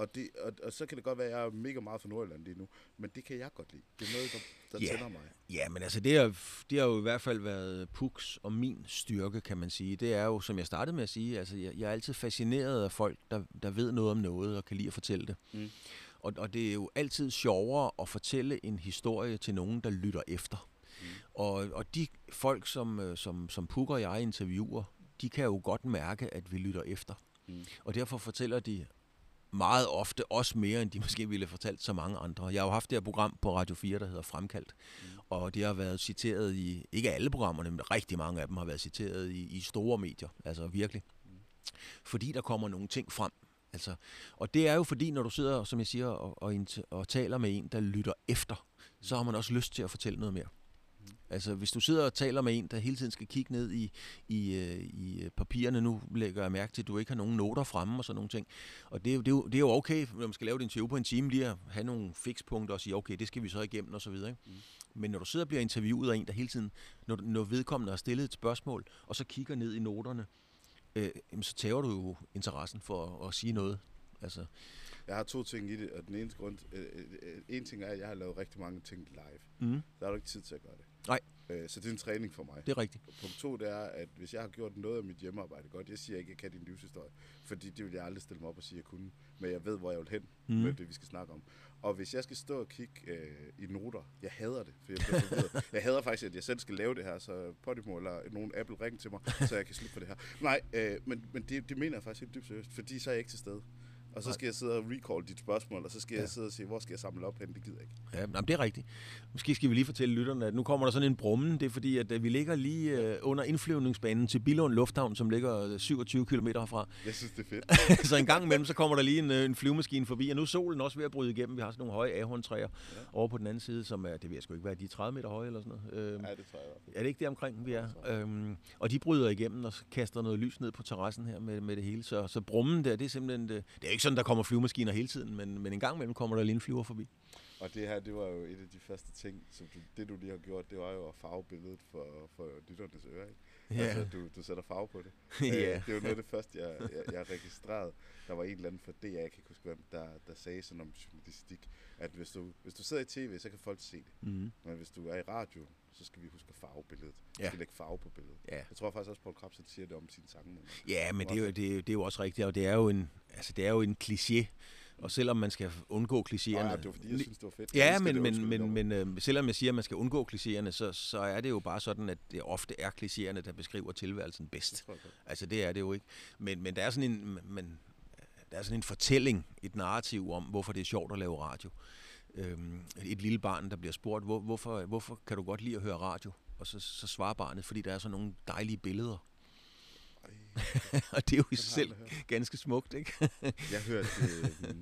Og, det, og, og så kan det godt være, at jeg er mega meget for Nordjylland lige nu, men det kan jeg godt lide. Det er noget, der, der ja. tænder mig. Ja, men altså det har, det har jo i hvert fald været Puks og min styrke, kan man sige. Det er jo, som jeg startede med at sige, altså jeg, jeg er altid fascineret af folk, der, der ved noget om noget og kan lide at fortælle det. Mm. Og, og det er jo altid sjovere at fortælle en historie til nogen, der lytter efter. Mm. Og, og de folk, som, øh, som, som Puk og jeg interviewer, de kan jo godt mærke, at vi lytter efter. Mm. Og derfor fortæller de meget ofte også mere, end de måske ville have fortalt så mange andre. Jeg har jo haft det her program på Radio 4, der hedder Fremkaldt, mm. og det har været citeret i, ikke alle programmerne, men rigtig mange af dem har været citeret i, i store medier, altså virkelig. Mm. Fordi der kommer nogle ting frem. Altså, og det er jo fordi, når du sidder, som jeg siger, og, og, og taler med en, der lytter efter, så har man også lyst til at fortælle noget mere. Altså, hvis du sidder og taler med en, der hele tiden skal kigge ned i, i, øh, i øh, papirerne, nu lægger jeg mærke til, at du ikke har nogen noter fremme og sådan nogle ting. Og det, er, det, er, jo, det er jo okay, når man skal lave et interview på en time, lige at have nogle fikspunkter og sige, okay, det skal vi så igennem og så videre. Ikke? Mm. Men når du sidder og bliver interviewet af en, der hele tiden, når, når vedkommende har stillet et spørgsmål, og så kigger ned i noterne, øh, så tager du jo interessen for at, at sige noget. Altså, jeg har to ting i det, og den ene grund, øh, øh, en ting er, at jeg har lavet rigtig mange ting live. Mm. Der har du ikke tid til at gøre det. Nej. Øh, så det er en træning for mig. Det er rigtigt. Og punkt to, det er, at hvis jeg har gjort noget af mit hjemmearbejde godt, jeg siger ikke, at jeg kan din livshistorie, fordi det vil jeg aldrig stille mig op og sige, at jeg kunne, men jeg ved, hvor jeg vil hen mm. med det, vi skal snakke om. Og hvis jeg skal stå og kigge øh, i noter, jeg hader det, for jeg bliver Jeg hader faktisk, at jeg selv skal lave det her, så Podimo eller nogen Apple ring til mig, så jeg kan slippe for det her. Nej, øh, men, men det, det mener jeg faktisk helt dybt seriøst, fordi så er jeg ikke til stede. Og så skal jeg sidde og recall dit spørgsmål, og så skal ja. jeg sidde og sige, hvor skal jeg samle op hen? Det gider jeg ikke. Ja, jamen, det er rigtigt. Måske skal vi lige fortælle lytterne, at nu kommer der sådan en brummen. Det er fordi, at øh, vi ligger lige uh, under indflyvningsbanen til Billund Lufthavn, som ligger 27 km herfra. Jeg synes, det er fedt. så en gang imellem, så kommer der lige en, øh, en flyvemaskine forbi, og nu er solen også ved at bryde igennem. Vi har sådan nogle høje ahorntræer ja. over på den anden side, som er, det ved jeg sgu ikke være, de er 30 meter høje eller sådan noget. Øhm, ja, det tror jeg Er det ikke det omkring, vi er? Øhm, og de bryder igennem og kaster noget lys ned på terrassen her med, med det hele. Så, så brummen der, det er simpelthen, det, det er ikke sådan, der kommer flyvemaskiner hele tiden, men, men en gang imellem kommer der lige en flyver forbi. Og det her, det var jo et af de første ting, som du, det du lige har gjort, det var jo at farve billedet for, for lytternes øre. Ikke? Ja. Altså, du, du sætter farve på det. ja. Øh, det var noget af det første, jeg, jeg, jeg registrerede. Der var en eller anden for det, jeg ikke kan huske, hvem, der, der sagde sådan om journalistik, at hvis du, hvis du sidder i tv, så kan folk se det. Mm. Men hvis du er i radio, så skal vi huske at farve billedet. Vi ja. skal lægge farve på billedet. Ja. Jeg tror faktisk også, at Paul siger det om sin sange. Ja, men det er, jo, det, er, det er jo også rigtigt, og det er jo en, altså, det er jo en kliché, og selvom man skal undgå klichéerne... Ja, det var fordi, jeg synes, det var fedt. Ja, men, men, men, men øh, selvom jeg siger, at man skal undgå klichéerne, så, så er det jo bare sådan, at det ofte er klichéerne, der beskriver tilværelsen bedst. Det altså, det er det jo ikke. Men, men der er sådan en... Men, der er sådan en fortælling, et narrativ om, hvorfor det er sjovt at lave radio. Øhm, et lille barn, der bliver spurgt, hvor, hvorfor, hvorfor kan du godt lide at høre radio? Og så, så svarer barnet, fordi der er sådan nogle dejlige billeder. og det er jo i sig selv ganske smukt, ikke? jeg hørte, øh,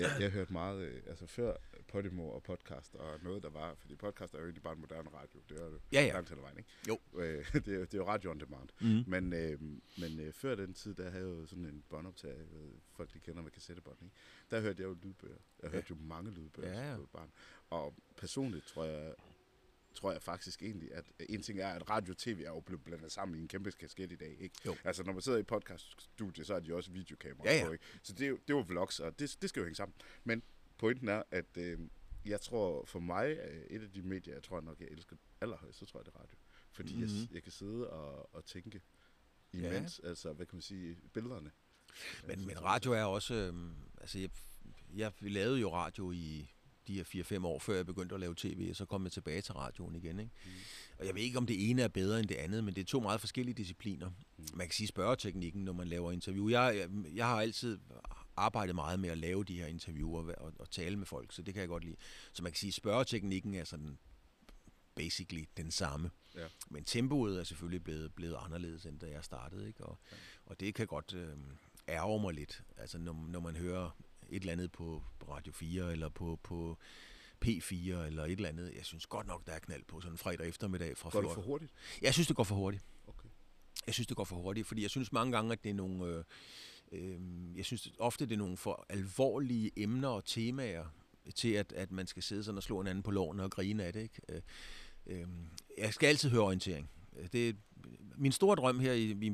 jeg, jeg hørte meget, øh, altså før Podimo og podcast og noget, der var, fordi podcast er jo egentlig bare en moderne radio, det er jo ja, ja. langt hen ad vejen, ikke? Jo. Øh, det, er, det er jo radio on demand. Mm. Men, øh, men øh, før den tid, der havde jeg jo sådan en båndoptag, øh, folk de kender med kassettebånd, ikke? Der hørte jeg jo lydbøger. Jeg hørte ja. jo mange lydbøger ja, ja. som barn. Og personligt tror jeg, tror jeg faktisk egentlig, at en ting er, at radio og tv er jo blevet blandet sammen i en kæmpe kasket i dag. Ikke? Jo. Altså, når man sidder i podcaststudie, så er de også videokameraer ja, ja. på. Ikke? Så det det jo vlogs, og det, det skal jo hænge sammen. Men pointen er, at øh, jeg tror for mig, øh, et af de medier, jeg tror nok, jeg elsker allerhøjst, så tror jeg, det er radio. Fordi mm-hmm. jeg, Mhm. jeg kan sidde og, og tænke imens, ja. altså, hvad kan man sige, billederne. Men, men radio er også... Øh, altså, jeg, jeg lavede jo radio i de her 4-5 år, før jeg begyndte at lave tv, og så kom jeg tilbage til radioen igen. Ikke? Mm. Og jeg ved ikke, om det ene er bedre end det andet, men det er to meget forskellige discipliner. Mm. Man kan sige spørgeteknikken, når man laver interview. Jeg, jeg, jeg har altid arbejdet meget med at lave de her interviewer og, og tale med folk, så det kan jeg godt lide. Så man kan sige, spørgeteknikken er sådan basically den samme. Ja. Men tempoet er selvfølgelig blevet, blevet anderledes, end da jeg startede. Ikke? Og, ja. og det kan godt øh, ærge mig lidt, altså når, når man hører et eller andet på Radio 4 eller på, på P4 eller et eller andet. Jeg synes godt nok, der er knald på sådan en fredag eftermiddag fra Går det for hurtigt? Jeg synes, det går for hurtigt. Okay. Jeg synes, det går for hurtigt, fordi jeg synes mange gange, at det er nogle... Øh, jeg synes ofte, det er nogle for alvorlige emner og temaer til, at, at man skal sidde sådan og slå en anden på lårene og grine af det. Ikke? Øh, øh, jeg skal altid høre orientering. Det, min store drøm her i, i,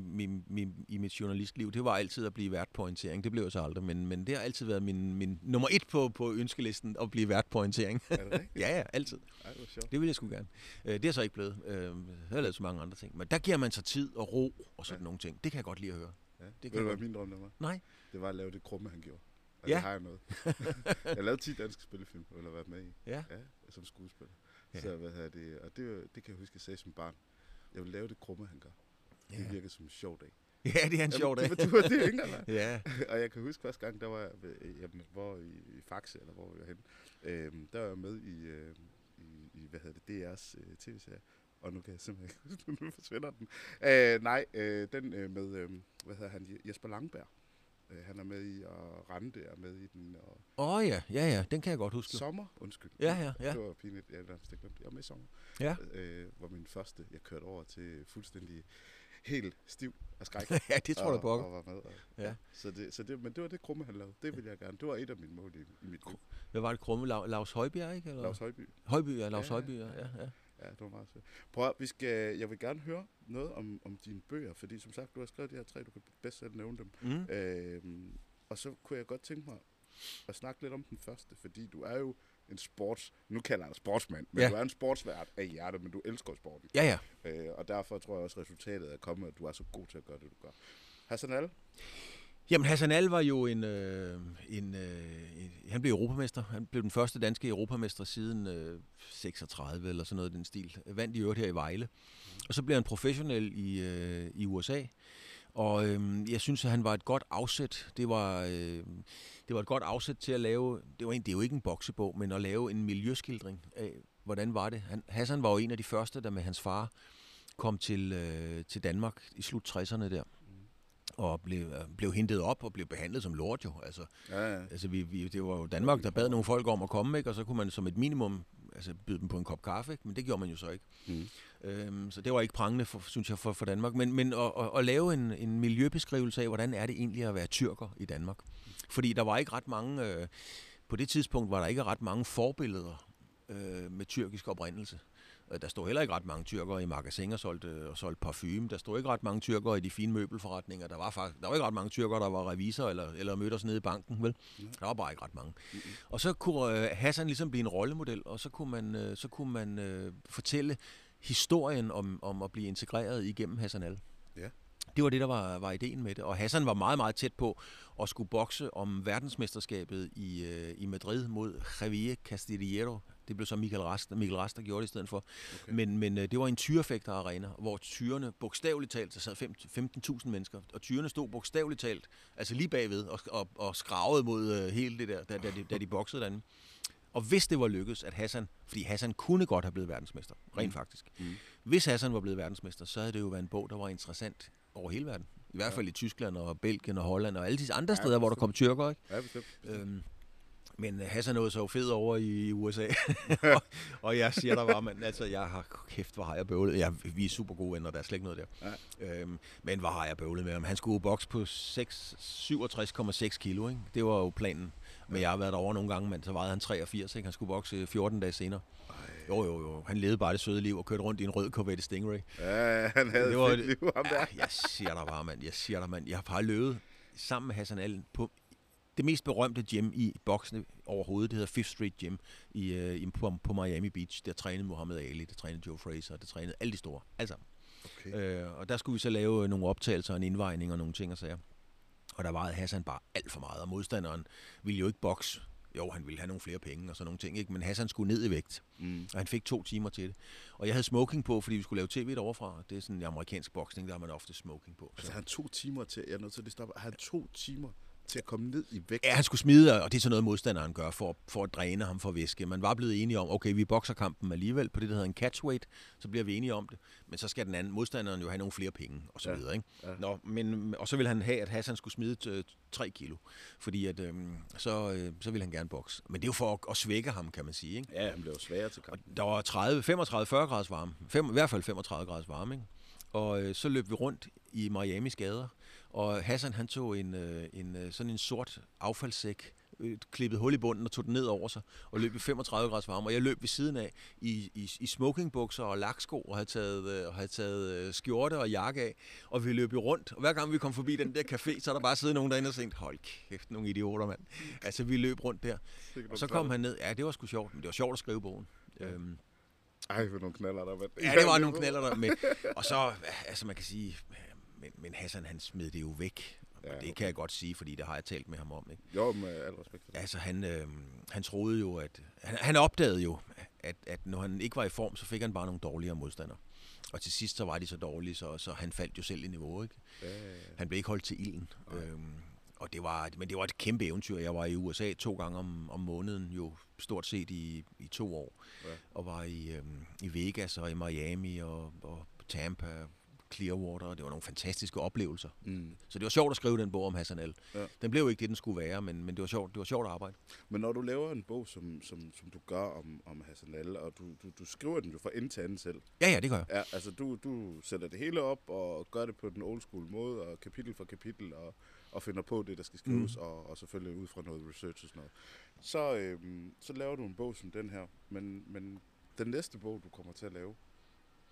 i, i mit journalistliv, det var altid at blive vært på orientering. Det blev jeg så aldrig, men, men det har altid været min, min nummer et på, på ønskelisten, at blive vært på orientering. Er det rigtigt? ja, ja, altid. Ej, det, det vil jeg sgu gerne. Øh, det er så ikke blevet. Øh, jeg har lavet så mange andre ting. Men der giver man sig tid og ro og sådan ja. nogle ting. Det kan jeg godt lide at høre. Ja. Det Ved kan du, hvad min drøm der var? Nej. Det var at lave det krumme, han gjorde. Og Ja. det har jeg noget. jeg lavet 10 danske spillefilm, eller været med i. Ja. Ja, som skuespiller. Ja. Så hvad hedder det, og det, det kan jeg huske, jeg sagde som barn. Jeg vil lave det krumme, han gør. Det Ja. virkede som en sjov dag. Ja, det er en sjov dag. Det var, det det, ikke ja. og jeg kan huske første gang, der var jeg, ved, jamen, hvor i, i Faxe, eller hvor vi var henne, øhm, der var jeg med i, øh, i, i, hvad hedder det, DR's øh, tv-serie. Og nu kan jeg simpelthen ikke huske, nu forsvinder den. Øh, nej, øh, den øh, med, øh, hvad hedder han, Jesper Langberg. Øh, han er med i, og Rande er med i den, og Åh oh, ja, ja, ja, den kan jeg godt huske. Sommer, undskyld. Ja, ja, ja. Det var pinligt, jeg ikke glemt. Jeg var med i Sommer. Ja. Øh, hvor min første, jeg kørte over til fuldstændig helt stiv af skræk. ja, det tror og, jeg pokker. Og var med. Og, Ja. Så det, så det, men det var det krumme, han lavede. Det ville jeg gerne. Det var et af mine mål i, i mit liv. Hvad var det, Krumme? La- Lars Højbjerg, ikke? Eller? Lars Højby. Højby, ja, Lars Ja, Højby, ja, ja. ja. Ja, det var meget sødt. Prøv at, vi skal, jeg vil gerne høre noget om, om dine bøger, fordi som sagt, du har skrevet de her tre, du kan bedst selv nævne dem. Mm. Øhm, og så kunne jeg godt tænke mig at snakke lidt om den første, fordi du er jo en sports... Nu kalder jeg dig sportsmand, men Ja. du er en sportsvært af hjertet, men du elsker sporten. Ja, ja. Øh, og derfor tror jeg også, at resultatet er kommet, at du er så god til at gøre det, du gør. Hassan Al? Jamen, Hassan Al var jo en, øh, en, øh, en... Han blev europamester. Han blev den første danske europamester siden øh, 36 eller sådan noget i den stil. Vandt i øvrigt her i Vejle. Og så blev han professionel i, øh, i USA. Og øh, jeg synes, at han var et godt afsæt. Det var, øh, det var et godt afsæt til at lave... Det, var en, det er jo ikke en boksebog, men at lave en miljøskildring af, hvordan var det. Han, Hassan var jo en af de første, der med hans far kom til, øh, til Danmark i slut 60'erne der og blev, øh, blev hentet op og blev behandlet som lort jo. Altså, Ja, ja. altså vi, vi, det var jo Danmark, der bad nogle folk om at komme, ikke? og så kunne man som et minimum altså, byde dem på en kop kaffe, ikke? men det gjorde man jo så ikke. Mm. Øhm, så det var ikke prangende, for, synes jeg, for, for Danmark. Men, men at, at, at lave en, en miljøbeskrivelse af, hvordan er det egentlig at være tyrker i Danmark. Fordi der var ikke ret mange, øh, på det tidspunkt var der ikke ret mange forbilleder øh, med tyrkisk oprindelse. Øh, Der stod heller ikke ret mange tyrkere i magasiner og solgte, og solgte parfume. Der stod ikke ret mange tyrkere i de fine møbelforretninger. Der var, faktisk, der var ikke ret mange tyrkere, der var revisor eller, eller mødte os nede i banken. Vel? Der var bare ikke ret mange. Og så kunne øh, Hassan ligesom blive en rollemodel, og så kunne man, øh, så kunne man øh, fortælle historien om, om at blive integreret igennem Hassan Al. Ja. Det var det, der var, var ideen med det. Og Hassan var meget, meget tæt på at skulle bokse om verdensmesterskabet i, øh, i Madrid mod Javier Castillero. Det blev så Michael Rast, Michael Rast der gjorde det i stedet for. Okay. Men, men øh, det var en tyrefægterarena, hvor tyrene bogstaveligt talt, der sad fem- 15.000 mennesker, og tyrene stod bogstaveligt talt, altså lige bagved, og, og, og skravede mod øh, hele det der, da, da, de, da de boksede derinde. Og hvis det var lykkedes, at Hassan, fordi Hassan kunne godt have blevet verdensmester, rent Mm. faktisk. Mm. Hvis Hassan var blevet verdensmester, så havde det jo været en bog, der var interessant over hele verden. I hvert Ja. fald i Tyskland og Belgien og Holland og alle de andre Ja, steder, hvor der kom tyrker. Ikke? Ja, bestemt. bestemt. Øhm, Men Hassan nåede så jo fed over i USA, og, og jeg siger der bare, man, altså jeg har kæft, hvor har jeg bøvlet. Ja, vi er super gode venner, der er slet ikke noget der. Ja. Øhm, men hvor har jeg bøvlet med ham. Han skulle bokse på 67,6 kilo, ikke? det var jo planen. Men jeg har været over nogle gange, men så vejede han 83, ikke? han skulle bokse 14 dage senere. Jo, jo, jo. Han levede bare det søde liv og kørte rundt i en rød Corvette Stingray. Ja, han havde det var, liv, ham der. Ja, jeg siger dig bare, mand. Jeg siger dig, mand. Jeg har bare løbet sammen med Hassan Allen på det mest berømte gym i boksene overhovedet, det hedder Fifth Street Gym i, uh, i, på, på Miami Beach. Der trænede Muhammad Ali, der trænede Joe Fraser, der trænede alle de store, alle sammen. Okay. Uh, og der skulle vi så lave nogle optagelser, en indvejning og nogle ting og sager. Og der vejede Hassan bare alt for meget, og modstanderen ville jo ikke bokse. Jo, han ville have nogle flere penge og sådan nogle ting, ikke? men Hassan skulle ned i vægt, mm. og han fik to timer til det. Og jeg havde smoking på, fordi vi skulle lave tv derovre Det er sådan en amerikansk boksning, der har man ofte smoking på. Så. Altså han to timer til, jeg er nødt til at stoppe, han to timer til at komme ned i vægt. Ja, han skulle smide, og det er sådan noget, modstanderen gør for, for at dræne ham for væske. Man var blevet enige om, okay, vi bokser kampen alligevel på det, der hedder en catchweight, så bliver vi enige om det. Men så skal den anden modstanderen jo have nogle flere penge, og så ja. videre. Ikke? Ja. Nå, men, og så vil han have, at Hassan skulle smide 3 kilo, fordi at, øhm, så, øh, så vil han gerne bokse. Men det er jo for at, at svække ham, kan man sige. Ikke? Ja, han blev sværere til kampen. Og der var 30, 35, 40 graders varme. Fem, I hvert fald 35 graders varme. Ikke? Og øh, så løb vi rundt i Miamis gader, og Hassan han tog en, øh, en, øh, sådan en sort affaldssæk, øh, klippede hul i bunden og tog den ned over sig, og løb i 35 graders varme. Og jeg løb ved siden af i, i, i smokingbukser og laksko, og havde taget, og havde taget skjorte og jakke af, og vi løb jo rundt. Og hver gang vi kom forbi den der café, så er der bare siddet nogen derinde og tænkt, hold kæft, nogle idioter, mand. Altså, vi løb rundt der. Og så kom han ned. Ja, det var sgu sjovt, men det var sjovt at skrive bogen. Ja. Øhm, ej, for nogle knaller der. Ja, det var nogle knaller der. Med. Og så, altså man kan sige, men, men Hassan han smed det jo væk. Ja, okay. det kan jeg godt sige, fordi det har jeg talt med ham om. Ikke? Jo, med al respekt. Altså, han, øh, han troede jo, at... Han, han opdagede jo, at, at når han ikke var i form, så fik han bare nogle dårligere modstandere. Og til sidst, så var de så dårlige, så, så han faldt jo selv i niveau, ikke? Ja, ja, ja. Han blev ikke holdt til ilden. Øhm, og det var, men det var et kæmpe eventyr. Jeg var i USA to gange om, om måneden, jo stort set i, i to år. Ja. Og var i, øhm, i Vegas og i Miami og, og Tampa, Clearwater, og det var nogle fantastiske oplevelser. Mm. Så det var sjovt at skrive den bog om Hassan El. Ja. Den blev ikke det, den skulle være, men, men det, var sjovt, det var sjovt at arbejde. Men når du laver en bog, som, som, som du gør om, om Hassan El, og du, du, du skriver den jo fra ende til anden selv. Ja, ja, det gør jeg. Ja, altså du, du sætter det hele op og gør det på den old school måde, og kapitel for kapitel, og, og finder på det, der skal skrives, mm. og, og selvfølgelig ud fra noget research og sådan noget. Så, øhm, så laver du en bog som den her, men, men den næste bog, du kommer til at lave,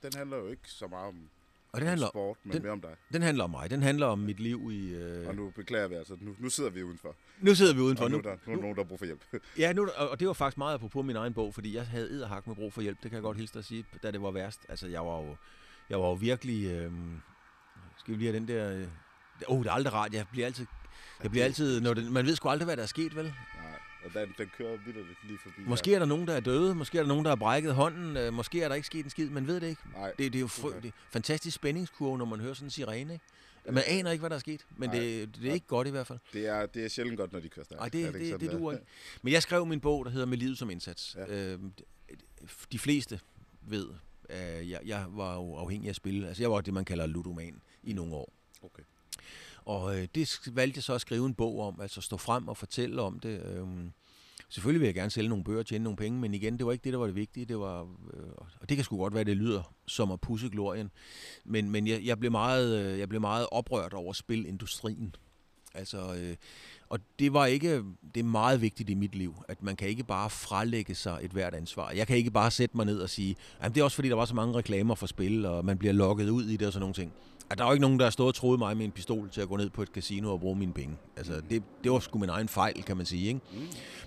den handler jo ikke så meget om og den handler, sport, men den, mere om dig. Den handler om mig. Den handler om mit liv i... Øh... Og nu beklager vi altså. Nu, nu sidder vi udenfor. Nu sidder vi udenfor. Og nu, nu, der, nu er der nogen, der har brug for hjælp. ja, nu, og det var faktisk meget på min egen bog, fordi jeg havde edderhak med brug for hjælp. Det kan jeg godt hilse at sige, da det var værst. Altså, jeg var jo, jeg var jo virkelig... Øh... Skal vi lige have den der... Øh, åh, oh, det er aldrig rart. Jeg bliver altid... Jeg bliver altid... Når det, man ved sgu aldrig, hvad der er sket, vel? Og den, den kører vildt lige forbi. Måske er der nogen, der er døde. Måske er der nogen, der har brækket hånden. Øh, måske er der ikke sket en skid. Man ved det ikke. Nej, det, det er jo okay. det er fantastisk spændingskurve, når man hører sådan en sirene. Ikke? Man aner ikke, hvad der er sket, men Nej, det, det er ikke godt i hvert fald. Det er, det er sjældent godt, når de kører stærkt. Nej, det, det, det, det duer ikke. Men jeg skrev min bog, der hedder Med livet som indsats. Ja. Øh, de fleste ved, at jeg, jeg var jo afhængig af spil. Altså, jeg var det, man kalder ludoman i nogle år. Okay. Og øh, det valgte jeg så at skrive en bog om, altså stå frem og fortælle om det. Øh, selvfølgelig vil jeg gerne sælge nogle bøger og tjene nogle penge, men igen, det var ikke det, der var det vigtige. Det var, øh, og det kan sgu godt være, det lyder som at pusse glorien. Men, men jeg, jeg, blev meget, øh, jeg blev meget oprørt over spilindustrien. Altså, øh, og det var ikke, det er meget vigtigt i mit liv, at man kan ikke bare frelægge sig et hvert ansvar. Jeg kan ikke bare sætte mig ned og sige, at det er også fordi, der var så mange reklamer for spil, og man bliver lukket ud i det og sådan nogle ting. At der er jo ikke nogen, der har stået og troet mig med en pistol til at gå ned på et casino og bruge mine penge. Altså, det, det var sgu min egen fejl, kan man sige. Ikke? Mm.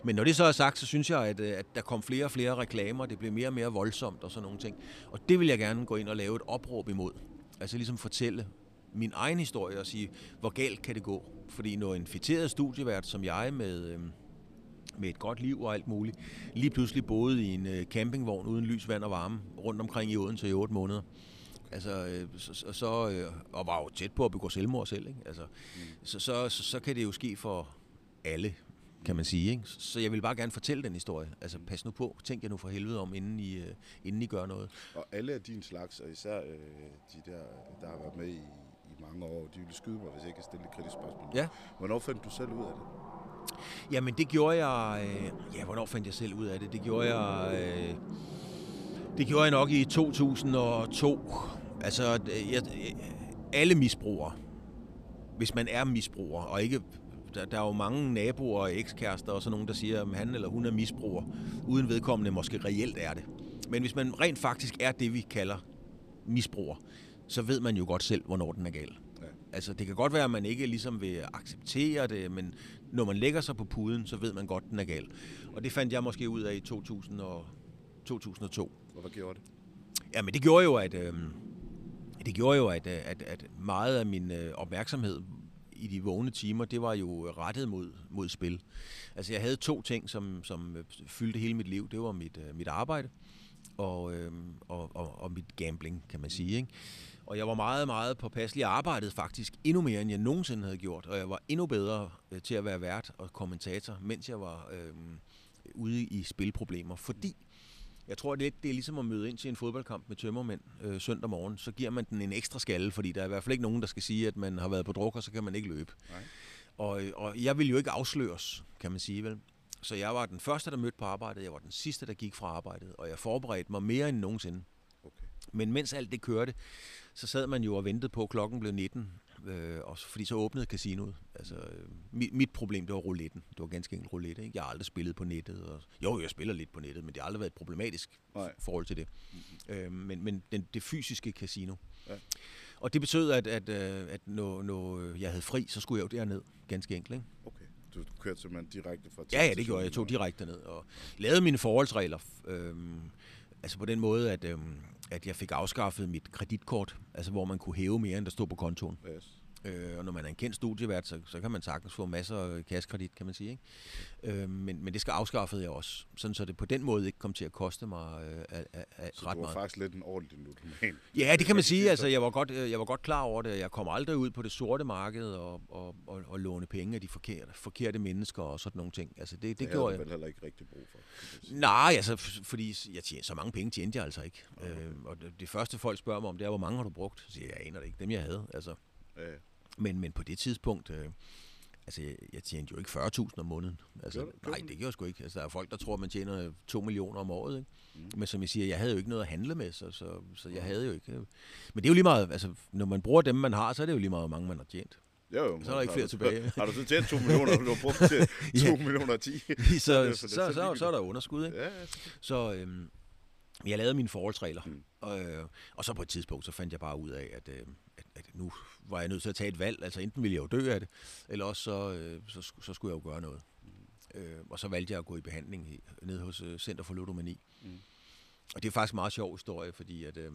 Men når det så er sagt, så synes jeg, at, øh, at der kom flere og flere reklamer. Det blev mere og mere voldsomt og sådan nogle ting. Og det vil jeg gerne gå ind og lave et opråb imod. Altså ligesom fortælle min egen historie og sige, hvor galt kan det gå? Fordi når en fiteret studievært som jeg med... Øh, med et godt liv og alt muligt, lige pludselig boede i en øh, campingvogn uden lys, vand og varme rundt omkring i Odense i otte måneder. Altså, øh, så, så, øh, og var jo tæt på at begå selvmord selv. Ikke? Altså, mm. så, så, så, så kan det jo ske for alle, kan man sige. Ikke? Så jeg vil bare gerne fortælle den historie. Altså, pas nu på. Tænk jer nu for helvede om, inden I, uh, inden I gør noget. Og alle af din slags, og især øh, de der, der har været med i, i mange år, de vil skyde mig, hvis jeg ikke kan stille et kritisk spørgsmål. Ja. Hvornår fandt du selv ud af det? Jamen, det gjorde jeg... Øh, ja, hvornår fandt jeg selv ud af det? Det gjorde jeg... Øh, det gjorde jeg nok i 2002. Altså, øh, jeg, alle misbrugere, hvis man er misbruger, og ikke der, der er jo mange naboer og ekskærester og sådan nogen, der siger, at han eller hun er misbruger, uden vedkommende måske reelt er det. Men hvis man rent faktisk er det, vi kalder misbruger, så ved man jo godt selv, hvornår den er gal. Ja. Altså, det kan godt være, at man ikke ligesom vil acceptere det, men når man lægger sig på puden, så ved man godt, den er gal. Og det fandt jeg måske ud af i 2000 og 2002. Og hvad gjorde det? Jamen, det gjorde jo, at, øh, det gjorde jo, at, øh, at, at meget af min øh, opmærksomhed i de vågne timer, det var jo rettet mod, mod spil. Altså, jeg havde to ting, som, som øh, fyldte hele mit liv. Det var mit, mit arbejde og, øh, og, og, og mit gambling, kan man sige. Ikke? Og jeg var meget, meget påpasselig. Jeg arbejdede faktisk endnu mere, end jeg nogensinde havde gjort, og jeg var endnu bedre øh, til at være vært og kommentator, mens jeg var øh, ude i spilproblemer. Fordi jeg tror, det, det er ligesom at møde ind til en fodboldkamp med tømmermænd øh, søndag morgen. Så giver man den en ekstra skalle, fordi der er i hvert fald ikke nogen, der skal sige, at man har været på druk, og så kan man ikke løbe. Nej. Og, og jeg vil jo ikke afsløres, kan man sige vel. Så jeg var den første, der mødte på arbejdet. Jeg var den sidste, der gik fra arbejdet. Og jeg forberedte mig mere end nogensinde. Okay. Men mens alt det kørte, så sad man jo og ventede på, at klokken blev 19. Øh, og fordi så åbnede casinoet. Altså, øh, mit, mit problem, det var rouletten. Det var ganske enkelt roulette. Ikke? Jeg har aldrig spillet på nettet. Og, jo, jeg spiller lidt på nettet, men det har aldrig været et problematisk Nej. forhold til det. Mm-hmm. Øh, men men den, det fysiske casino. Ja. Og det betød, at, at, øh, at når, når jeg havde fri, så skulle jeg jo derned. Ganske enkelt. Ikke? Okay. Du kørte simpelthen direkte fra Ja, ja, det gjorde jeg. Jeg tog direkte ned og lavede mine forholdsregler. Øh, altså på den måde, at, øh, at jeg fik afskaffet mit kreditkort, altså hvor man kunne hæve mere, end der stod på kontoen. Yes. Øh, og når man er en kendt studievært, så, så kan man sagtens få masser af kassekredit, kan man sige. Ikke? Øh, men, men det skal afskaffet jeg også, sådan så det på den måde ikke kom til at koste mig øh, a, a, a, så ret meget. Så du var faktisk lidt en ordentlig ludoman? Ja, det kan man sige. Altså, jeg, var godt, øh, jeg var godt klar over det. Jeg kom aldrig ud på det sorte marked og, og, og, og låne penge af de forkerte, forkerte mennesker og sådan nogle ting. Altså, det, det, det gjorde jeg. Det heller ikke rigtig brug for. Nej, altså, fordi jeg tjente, så mange penge tjente jeg altså ikke. Okay. Øh, og det, det første folk spørger mig om, det er, hvor mange har du brugt? Så siger jeg, jeg aner det ikke. Dem jeg havde. Altså. Ja. Men, men på det tidspunkt, øh, altså jeg, jeg tjente jo ikke 40.000 om måneden. Altså, gør nej, det gør jeg sgu ikke. Altså, der er folk, der tror, man tjener 2 millioner om året. Ikke? Mm. Men som jeg siger, jeg havde jo ikke noget at handle med, så, så, så jeg havde jo ikke... Øh. Men det er jo lige meget, altså når man bruger dem, man har, så er det jo lige meget, hvor mange man har tjent. Jo, jo, så er der ikke flere tilbage. Har du så tjent 2 millioner, du har brugt til 2 ja. millioner 10? så, så, så, så, så, så er der underskud, ikke? Ja, ja. Så øhm, jeg lavede mine forholdsregler, mm. og, øh, og så på et tidspunkt, så fandt jeg bare ud af, at, øh, at, nu var jeg nødt til at tage et valg. Altså enten ville jeg jo dø af det, eller også så, øh, så, så skulle jeg jo gøre noget. Mm. Øh, og så valgte jeg at gå i behandling ned hos øh, Center for Ludomani. Mm. Og det er faktisk en meget sjov historie, fordi at, øh,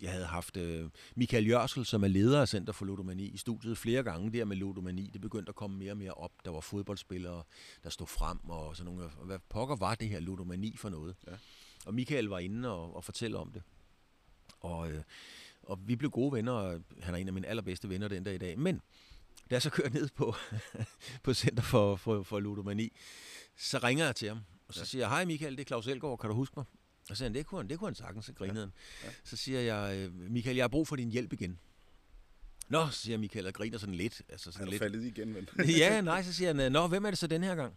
jeg havde haft øh, Michael Jørsel, som er leder af Center for Ludomani, i studiet flere gange der med ludomani. Det begyndte at komme mere og mere op. Der var fodboldspillere, der stod frem og sådan nogle. Hvad pokker var det her ludomani for noget? Ja. Og Michael var inde og, og fortælle om det. Og, øh, og vi blev gode venner, og han er en af mine allerbedste venner den dag i dag. Men da jeg så kører ned på, på Center for, for, for Ludomani, så ringer jeg til ham, og så ja. siger jeg, hej Michael, det er Claus Elgaard, kan du huske mig? Og så siger han, det kunne han, det kunne han sagtens, så grinede han. Ja. Ja. Så siger jeg, øh, Michael, jeg har brug for din hjælp igen. Nå, så siger Michael og griner sådan lidt. Altså sådan er du lidt. faldet igen, ven? ja, nej, så siger han, nå, hvem er det så den her gang?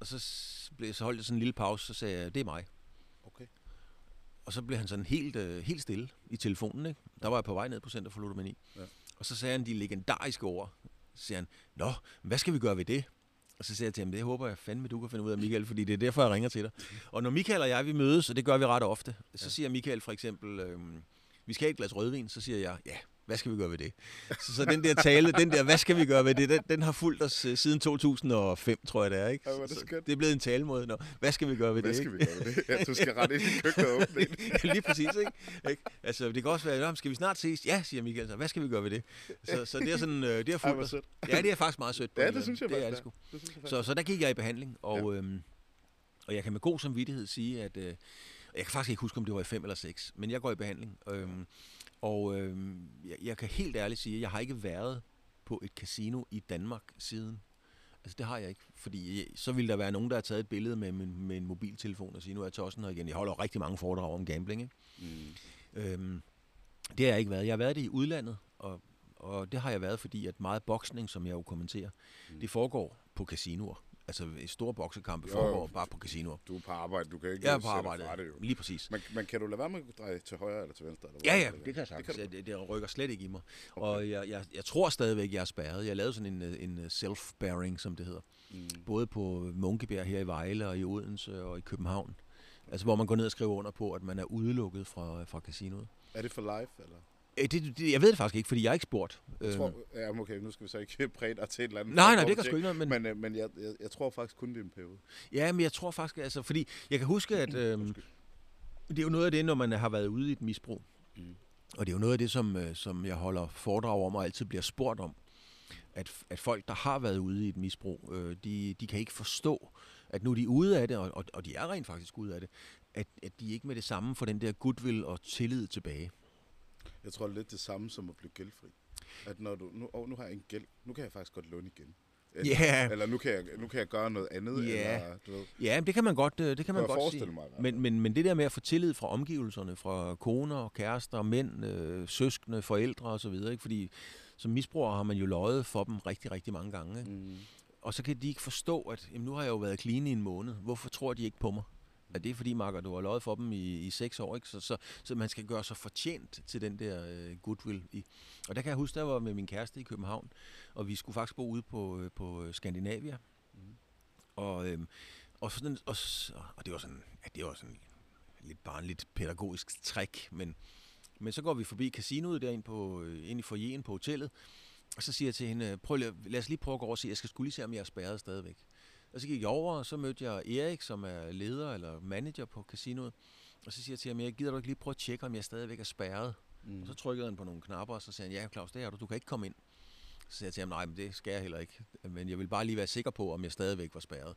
Og så, blev, så holdt jeg sådan en lille pause, så sagde jeg, det er mig. Og så blev han sådan helt, øh, helt stille i telefonen. Ikke? Der var jeg på vej ned på Center for Ludomani. Ja. Og så sagde han de legendariske ord. Så siger han, Nå, hvad skal vi gøre ved det? Og så siger jeg til ham, det håber jeg fandme, du kan finde ud af, Michael, fordi det er derfor, jeg ringer til dig. Og når Michael og jeg, vi mødes, og det gør vi ret ofte, så ja. siger Michael for eksempel, øh, vi skal have et glas rødvin, så siger jeg, ja, hvad skal vi gøre ved det? Så, så den der tale, den der, hvad skal vi gøre ved det, den, den har fulgt os uh, siden 2005, tror jeg det er. Ikke? Ja, det, det er blevet en talemåde. Nå, hvad skal vi gøre ved hvad det? Hvad skal vi gøre ved det? Ja, du skal rette ind i køkkenet og åbne ja, lige præcis, ikke? ikke? Altså, det kan også være, skal vi snart ses? Ja, siger Michael, så hvad skal vi gøre ved det? Så, så det er sådan, uh, det er fuldt os. Ja, det er faktisk meget sødt. Ja, det synes jeg det er det sgu. Så, så der gik jeg i behandling, og, ja. øhm, og jeg kan med god samvittighed sige, at øh, jeg kan faktisk ikke huske, om det var i fem eller seks, men jeg går i behandling. Øhm, og øh, jeg, jeg kan helt ærligt sige, at jeg har ikke været på et casino i Danmark siden. Altså det har jeg ikke, fordi så ville der være nogen, der har taget et billede med, med, med en mobiltelefon og sige, nu er jeg tossen her igen. Jeg holder rigtig mange foredrag om gambling, ikke? Mm. Øhm, det har jeg ikke været. Jeg har været det i udlandet, og, og det har jeg været, fordi at meget boksning, som jeg jo kommenterer, mm. det foregår på casinoer. Altså store boksekampe jo, foregår bare på casinoer. Du er på arbejde, du kan ikke Jeg er på arbejde, fra det jo. lige præcis. Men, men kan du lade være med at dreje til højre eller til venstre? Eller ja, ja, det, kan jeg sagtens. Det, det, det rykker slet ikke i mig. Okay. Og jeg, jeg, jeg tror stadigvæk, jeg er spærret. Jeg lavede sådan en, en self-bearing, som det hedder. Mm. Både på Munkebjerg her i Vejle og i Odense og i København. Altså hvor man går ned og skriver under på, at man er udelukket fra, fra casinoet. Er det for live, eller? Øh, det, det, jeg ved det faktisk ikke, fordi jeg er ikke spurgt. Jeg tror, øh. ja, okay, nu skal vi så ikke præge dig til et eller andet. Nej, nej, det kan sgu ikke noget. Men, men, øh, men jeg, jeg, jeg, tror faktisk kun, det er en periode. Ja, men jeg tror faktisk, altså, fordi jeg kan huske, at øh, det er jo noget af det, når man har været ude i et misbrug. Mm. Og det er jo noget af det, som, som jeg holder foredrag om og altid bliver spurgt om. At, at folk, der har været ude i et misbrug, øh, de, de kan ikke forstå, at nu er de ude af det, og, og de er rent faktisk ude af det, at, at de ikke med det samme får den der goodwill og tillid tilbage. Jeg tror lidt det samme som at blive gældfri. At når du, nu, oh, nu har jeg en gæld, nu kan jeg faktisk godt låne igen. Eller, yeah. eller nu, kan jeg, nu kan jeg gøre noget andet. Yeah. Eller, du ved. Ja, det kan man godt, øh, det kan man godt sige. Mig, men, men, men det der med at få tillid fra omgivelserne, fra koner, kærester, mænd, øh, søskende, forældre osv., ikke? fordi som misbruger har man jo løjet for dem rigtig, rigtig mange gange. Ikke? Mm. Og så kan de ikke forstå, at jamen, nu har jeg jo været clean i en måned. Hvorfor tror de ikke på mig? Ja, det er fordi, Marker, du har løjet for dem i, i seks år, ikke? Så, så, så man skal gøre sig fortjent til den der øh, goodwill. I. Og der kan jeg huske, der var med min kæreste i København, og vi skulle faktisk bo ude på, øh, på Skandinavia. Mm. Og, øh, og, sådan, og, og det var sådan, ja, det var sådan lidt barnligt pædagogisk trick, men, men så går vi forbi casinoet derinde på, øh, ind i foyeren på hotellet, og så siger jeg til hende, prøv, lad os lige prøve at gå over og se, jeg skal skulle lige se, om jeg er spærret stadigvæk. Og så gik jeg over, og så mødte jeg Erik, som er leder eller manager på casinoet. Og så siger jeg til ham, jeg gider du ikke lige prøve at tjekke, om jeg stadigvæk er spærret? Mm. Og så trykkede han på nogle knapper, og så sagde han, ja Claus, det er du, du kan ikke komme ind. Så sagde jeg til ham, nej, men det skal jeg heller ikke. Men jeg vil bare lige være sikker på, om jeg stadigvæk var spærret.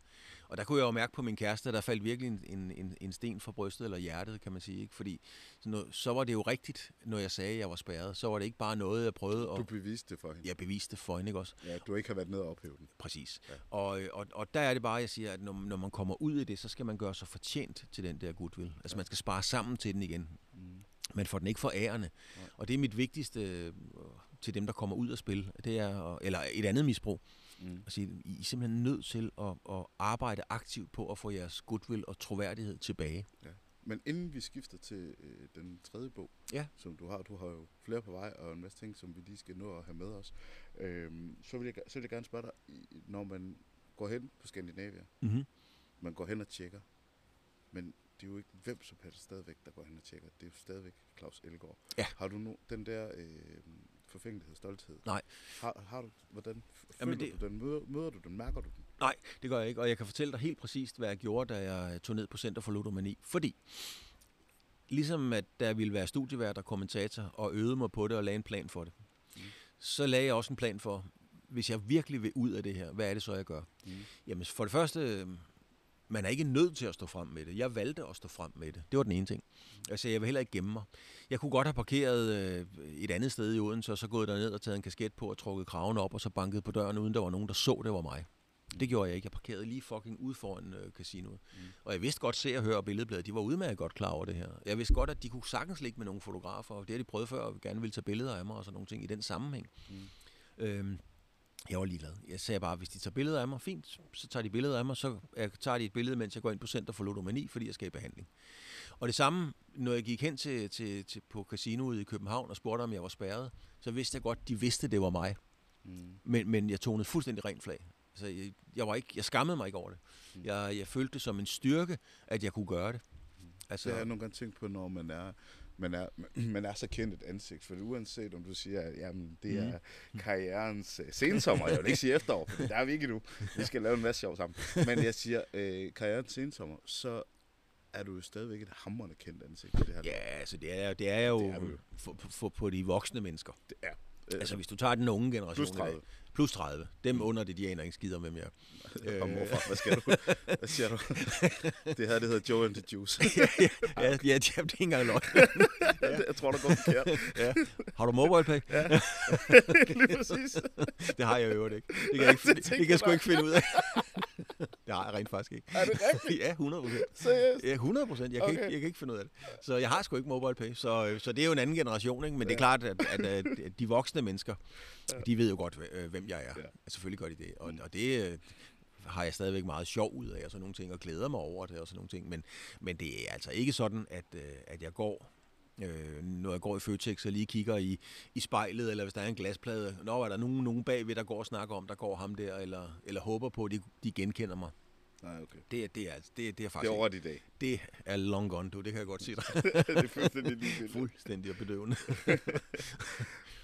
Og der kunne jeg jo mærke på min kæreste, at der faldt virkelig en, en, en sten fra brystet, eller hjertet, kan man sige. Ikke? Fordi så, noget, så var det jo rigtigt, når jeg sagde, at jeg var spærret. Så var det ikke bare noget, jeg prøvede at... Du beviste det for hende. Jeg beviste det for hende, ikke også? Ja, du ikke har været nede og ophæve den. Præcis. Ja. Og, og, og der er det bare, jeg siger, at når, når man kommer ud i det, så skal man gøre sig fortjent til den der goodwill. Altså ja. man skal spare sammen til den igen. Mm. Man får den ikke for ærende. Ja. Og det er mit vigtigste til dem, der kommer ud og spil, det er, eller et andet misbrug, mm. at sige, I er simpelthen nødt til at, at arbejde aktivt på at få jeres goodwill og troværdighed tilbage. Ja. Men inden vi skifter til øh, den tredje bog, ja. som du har, du har jo flere på vej, og en masse ting, som vi lige skal nå at have med os, øh, så, vil jeg, så vil jeg gerne spørge dig, når man går hen på Skandinavia, mm-hmm. man går hen og tjekker, men det er jo ikke hvem som helst stadigvæk, der går hen og tjekker. Det er jo stadigvæk Claus Elgaard. Ja. Har du nu den der øh, forfængelighed, stolthed? Nej. Har, har du, hvordan Jamen det... du den? Møder, møder du den? Mærker du den? Nej, det gør jeg ikke, og jeg kan fortælle dig helt præcist, hvad jeg gjorde, da jeg tog ned på Center for Ludomani. Fordi, ligesom at der ville være studievært og kommentator, og øvede mig på det og lagde en plan for det, mm. så lagde jeg også en plan for, hvis jeg virkelig vil ud af det her, hvad er det så, jeg gør? Mm. Jamen, for det første, man er ikke nødt til at stå frem med det. Jeg valgte at stå frem med det. Det var den ene ting. Altså, jeg vil heller ikke gemme mig. Jeg kunne godt have parkeret øh, et andet sted i Odense, og så gået derned og taget en kasket på og trukket kraven op, og så banket på døren, uden der var nogen, der så, det var mig. Mm. Det gjorde jeg ikke. Jeg parkerede lige fucking ud foran øh, casinoet. Mm. Og jeg vidste godt, se og høre billedbladet. De var udmærket godt klar over det her. Jeg vidste godt, at de kunne sagtens ligge med nogle fotografer, og det har de prøvet før, og gerne ville tage billeder af mig og sådan nogle ting i den sammenhæng. Mm. Øhm, jeg var ligeglad. Jeg sagde bare, hvis de tager billeder af mig, fint, så tager de billeder af mig, så jeg tager de et billede, mens jeg går ind på Center for Ludomani, fordi jeg skal i behandling. Og det samme, når jeg gik hen til, til, til på casinoet i København og spurgte, om jeg var spærret, så vidste jeg godt, de vidste, det var mig. Mm. Men, men jeg tonede fuldstændig rent flag. Altså, jeg, jeg, var ikke, jeg skammede mig ikke over det. Mm. Jeg, jeg følte det som en styrke, at jeg kunne gøre det. Mm. Altså, det har jeg nogle gange tænkt på, når man er man er, man er så kendt et ansigt, for uanset om du siger, at jamen, det er mm. karrierens uh, sensommer, jeg vil ikke sige efterår, for der er vi ikke nu. Vi skal lave en masse sjov sammen. Men jeg siger, uh, karrierens sensommer, så er du jo stadigvæk et hammerende kendt ansigt. Det her ja, altså det er, det er jo, det er jo. For, for, på de voksne mennesker. Det er. Altså hvis du tager den unge generation plus 30. Plus 30. Dem under det, de aner ikke skider, jeg er. Kom morfar, hvad skal du? Hvad siger du? Det her, det hedder Joe and the Juice. ja, ja, ja, ja, det er ikke engang løgn. Jeg tror, der går forkert. ja. Har du mobile pay? Ja, lige præcis. det har jeg jo ikke. Det kan jeg, ikke, det, det kan jeg sgu ikke finde ud af. Det har jeg rent faktisk ikke. Er det rigtigt? ja, 100 procent. Seriøst? Ja, 100 procent. Jeg, kan Okay. ikke, jeg kan ikke finde ud af det. Så jeg har sgu ikke mobile pay. Så, øh, så det er jo en anden generation, ikke? Men det er klart, at, at, at, at de voksne mennesker, de ved jo godt, øh, hvem jeg er. Ja. Ja. Selvfølgelig gør de det. Og, og det øh, har jeg stadigvæk meget sjov ud af, og sådan nogle ting, og glæder mig over det, og sådan nogle ting. Men, men det er altså ikke sådan, at, øh, at jeg går øh, når jeg går i Føtex og lige kigger i, i spejlet, eller hvis der er en glasplade, når er der nogen, nogen bagved, der går og snakker om, der går ham der, eller, eller håber på, at de, de genkender mig. Nej, okay. Det, er- det, er, altså- det, er- det er Det faktisk er over i dag. det er long gone, du. Det kan jeg godt sige dig. det er fuldstændig ligegyldigt. Fuldstændig og bedøvende.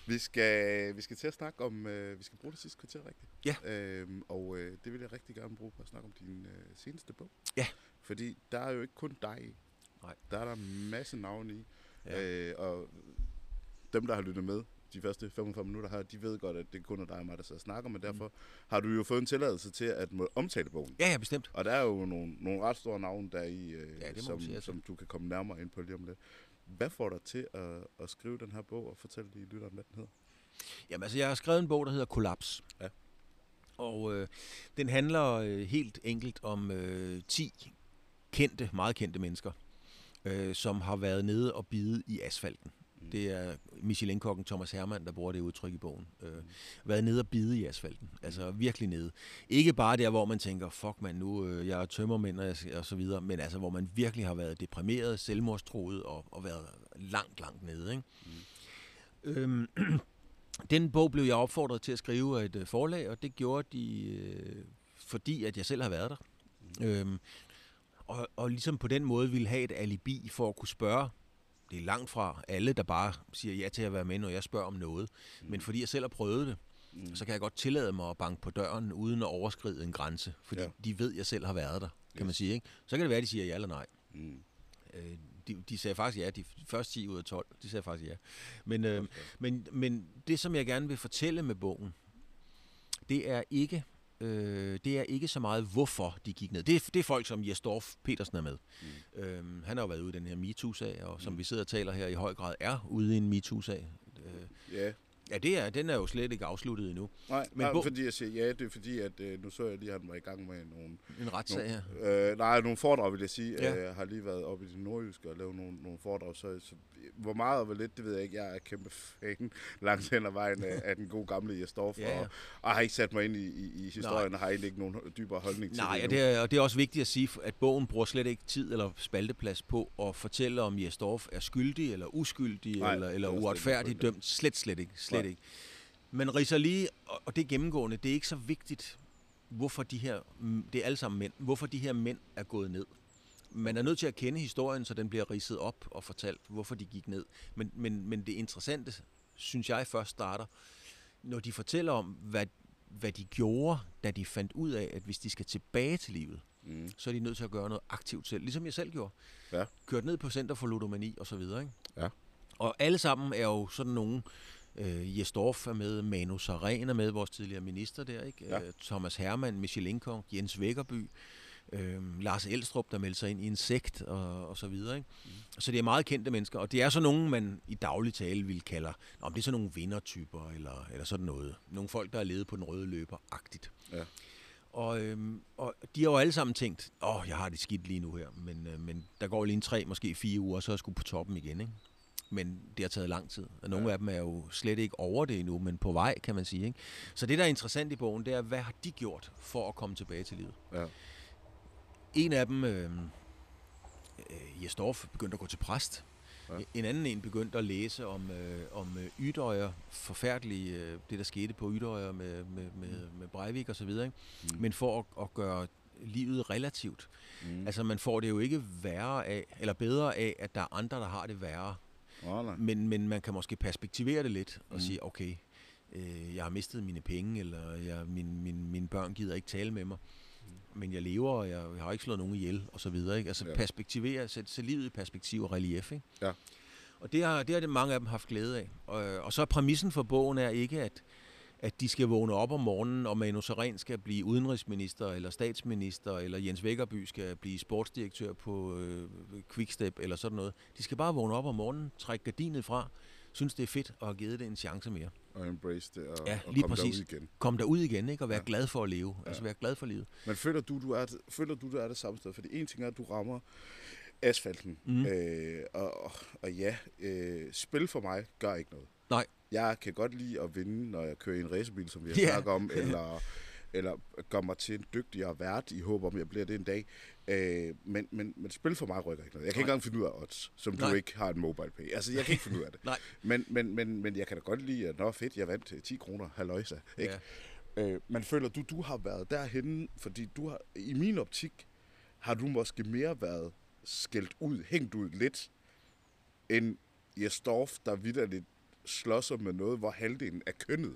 Vi skal, vi skal til at snakke om, øh, vi skal bruge det sidste kvarter rigtigt. Ja. Øhm, og øh, det vil jeg rigtig gerne bruge på at snakke om din øh, seneste bog. Ja. Fordi der er jo ikke kun dig i. Nej. Der er der masse navne i. Ja. Øh, og dem, der har lyttet med de første 45 minutter her, de ved godt, at det kun er dig og mig, der sidder og snakker, men derfor Mm. har du jo fået en tilladelse til at omtale bogen. Ja, ja, bestemt. Og der er jo nogle, nogle ret store navne der i, øh, Ja, som, sige, altså. som du kan komme nærmere ind på lige om lidt. Hvad får dig til at, at skrive den her bog og fortælle de lytteren, hvad den hedder? Jamen, altså, jeg har skrevet en bog, der hedder Kollaps. Ja. Og øh, den handler øh, helt enkelt om øh, 10 kendte, meget kendte mennesker, øh, som har været nede og bide i asfalten. Mm. Det er Michelin-kokken Thomas Hermann, der bruger det udtryk i bogen. Øh, været nede og bide i asfalten. Altså virkelig nede. Ikke bare der, hvor man tænker, fuck man, nu øh, jeg er tømmermænd og, og så videre, men altså, hvor man virkelig har været deprimeret, selvmordstroet og, og været langt, langt nede. Ikke? Mm. Øhm, den bog blev jeg opfordret til at skrive af et øh, forlag, og det gjorde de, øh, fordi at jeg selv har været der. Mm. Øhm, og, og ligesom på den måde ville have et alibi for at kunne spørge. Det er langt fra alle, der bare siger ja til at være med, når jeg spørger om noget. Mm. Men fordi jeg selv har prøvet det, mm. så kan jeg godt tillade mig at banke på døren, uden at overskride en grænse. Fordi Ja. de ved, at jeg selv har været der, kan Yes. man sige. Ikke? Så kan det være, at de siger ja eller nej. Mm. Øh, de, de sagde faktisk ja, de første 10 ud af 12, de sagde faktisk ja. Men, øh, men, men det, som jeg gerne vil fortælle med bogen, det er ikke, øh, det er ikke så meget, hvorfor de gik ned. Det er, det er folk, som Jesdorf Petersen er med. Mm. Øhm, han har jo været ude i den her MeToo-sag, og som mm. vi sidder og taler her i høj grad, er ude i en MeToo-sag. Øh, Ja, ja, det er, den er jo slet ikke afsluttet endnu. nej, Men nej bog- fordi jeg siger ja, det er fordi, at øh, nu så jeg lige, at han var i gang med nogle, En retssag her. nogle øh, nej, nogle foredrag, vil jeg sige. Ja. Ja. Øh, har lige været oppe i det nordjyske og lavet nogle, nogle foredrag, så, så hvor meget og hvor lidt, det ved jeg ikke. Jeg er kæmpe fan langt hen ad vejen af, af den gode gamle Jesdorf, Ja, ja. og, og har ikke sat mig ind i, i, i historien, og har egentlig ikke nogen dybere holdning til Nej, det er, og det er også vigtigt at sige, at bogen bruger slet ikke tid eller spalteplads på at fortælle, om Jesdorf er skyldig eller uskyldig Nej, eller, eller er uretfærdigt dømt. Slet, slet ikke. Slet Nej. ikke. Men riser lige, og det er gennemgående, det er ikke så vigtigt, hvorfor de her, mm, det er alle sammen mænd, hvorfor de her mænd er gået ned. Man er nødt til at kende historien, så den bliver ridset op og fortalt, hvorfor de gik ned. Men, men, men det interessante, synes jeg først starter, når de fortæller om, hvad, hvad de gjorde, da de fandt ud af, at hvis de skal tilbage til livet, Mm. så er de nødt til at gøre noget aktivt selv, ligesom jeg selv gjorde. Ja. Kørt ned på Center for Ludomani og så videre. Ikke? Ja. Og alle sammen er jo sådan nogle, øh, Jesdorf er med, Manu Saren er med, vores tidligere minister der, ikke? Ja. Øh, Thomas Hermann, Michelin Kong, Jens Vækkerby, øh, Lars Elstrup, der meldte sig ind i en sekt og, og så videre. Ikke? Mm. Så det er meget kendte mennesker, og det er så nogen, man i daglig tale vil kalde, men det er sådan nogle vindertyper, eller, eller sådan noget. Nogle folk, der har levet på den røde løber-agtigt. Ja. Og, øhm, og de har jo alle sammen tænkt, åh, oh, jeg har det skidt lige nu her, men, øh, men der går lige en tre, måske fire uger, så er jeg sgu på toppen igen, ikke? Men det har taget lang tid, og nogle Ja. af dem er jo slet ikke over det endnu, men på vej, kan man sige, ikke? Så det, der er interessant i bogen, det er, hvad har de gjort for at komme tilbage til livet? Ja. En af dem, øh, øh, Jesdorf, begyndte at gå til præst. Ja. En anden en begyndte at læse om, øh, om øh, Ydøjer, forfærdelige, øh, det der skete på Ydøjer med, med, med, med Breivik og så videre. Ikke? Mm. Men for at, at gøre livet relativt. Mm. Altså man får det jo ikke værre af, eller bedre af, at der er andre, der har det værre. Nej. Men, men man kan måske perspektivere det lidt og Mm. sige, okay, øh, jeg har mistet mine penge, eller jeg, min, min, mine børn gider ikke tale med mig. Men jeg lever, og jeg, jeg har ikke slået nogen ihjel, og så videre. Ikke? Altså Ja. perspektivere, sætte, sætte livet i perspektiv og relief. Ikke? Ja. Og det har, det har det mange af dem haft glæde af. Og, og så er præmissen for bogen er ikke, at, at de skal vågne op om morgenen, og Manu Saren skal blive udenrigsminister, eller statsminister, eller Jens Vækkerby skal blive sportsdirektør på øh, Quickstep, eller sådan noget. De skal bare vågne op om morgenen, trække gardinet fra, synes, det er fedt at have givet det en chance mere. Og embrace det, og, ja, og lige komme præcis. derud igen. Kom derud igen, ikke? Og være ja. glad for at leve. Ja. Altså være glad for livet. Men føler du, du er, føler du, du er det samme sted? Fordi en ting er, at du rammer asfalten. Mm. Øh, og, og ja, øh, spil for mig gør ikke noget. Nej. Jeg kan godt lide at vinde, når jeg kører i en racerbil, som vi har yeah. snakket om, eller, eller gør mig til en dygtigere vært i håb om, jeg bliver det en dag. Øh, men, men, men spil for mig rykker ikke noget. Jeg kan Nej. ikke engang finde ud af odds, som Nej. du ikke har en mobile pay. Altså, jeg kan ikke finde ud af det. Nej. Men, men, men, men jeg kan da godt lide, at nå fedt, jeg vandt til 10 kroner, halløjsa. Ikke? Ja. Øh, men føler du, du har været derhenne, fordi du har, i min optik, har du måske mere været skældt ud, hængt ud lidt, end Jesdorf, der vidderligt slås med noget, hvor halvdelen af kønnet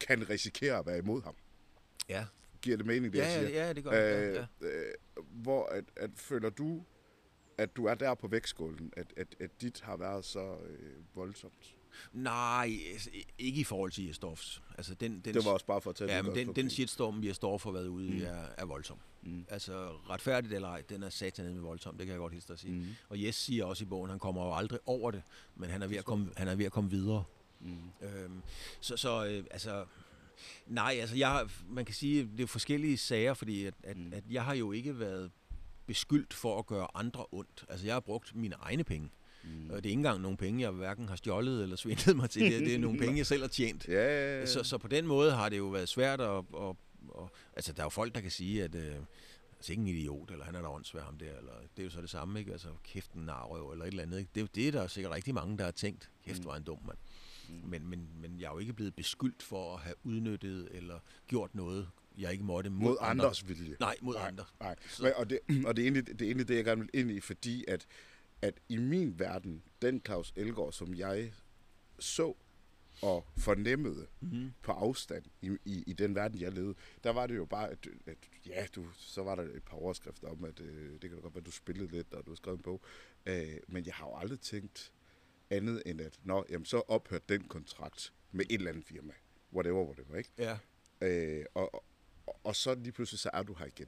kan risikere at være imod ham. Ja. Giver det mening, det ja, jeg siger? Ja, det gør det. Ja. Øh, øh, hvor at, at føler du, at du er der på vægtskålen, at, at, at dit har været så øh, voldsomt? Nej, ikke i forhold til Jesdorfs. Altså, den, den, det var også bare for at tage ja, men den, den shitstorm, Jesdorf har været ude i, mm. er, er voldsom. Mm. Altså, retfærdigt eller ej, den er satan med voldsom, det kan jeg godt hilse at sige. Mm. Og Jes siger også i bogen, han kommer jo aldrig over det, men han er ved at komme, han er ved at komme videre. Mm. Øhm, så, så øh, altså, nej, altså, jeg, man kan sige, det er forskellige sager, fordi at, at, mm. at jeg har jo ikke været beskyldt for at gøre andre ondt. Altså, jeg har brugt mine egne penge. Mm. Og det er ikke engang nogle penge, jeg hverken har stjålet eller svindlet mig til. Det, det er nogle penge, jeg selv har tjent. Ja, ja, ja. Så, så på den måde har det jo været svært at... at, at altså, der er jo folk, der kan sige, at... Øh, altså ikke en idiot, eller han er da åndssvær ham der, eller det er jo så det samme, ikke? Altså kæft en narrøv, eller et eller andet, ikke? Det, det er der sikkert rigtig mange, der har tænkt, kæft mm. var en dum mand. Mm. Men, men, men jeg er jo ikke blevet beskyldt for at have udnyttet, eller gjort noget, jeg ikke måtte mod, mod andres vilje. Nej, mod nej, andre. Nej. Og, det, og det, er egentlig, det er egentlig det, jeg gerne vil ind i, fordi at at i min verden, den Claus Elgaard, som jeg så og fornemmede mm-hmm. på afstand i, i, i den verden, jeg levede, der var det jo bare, at, at ja, du, så var der et par overskrifter om, at øh, det kan da godt være, at du spillede lidt, og du har skrevet en bog. Øh, men jeg har jo aldrig tænkt andet end, at nå, jamen, så ophørte den kontrakt med et eller andet firma. Whatever, whatever, ikke? Ja. Øh, og, og, og så lige pludselig, så er du her igen.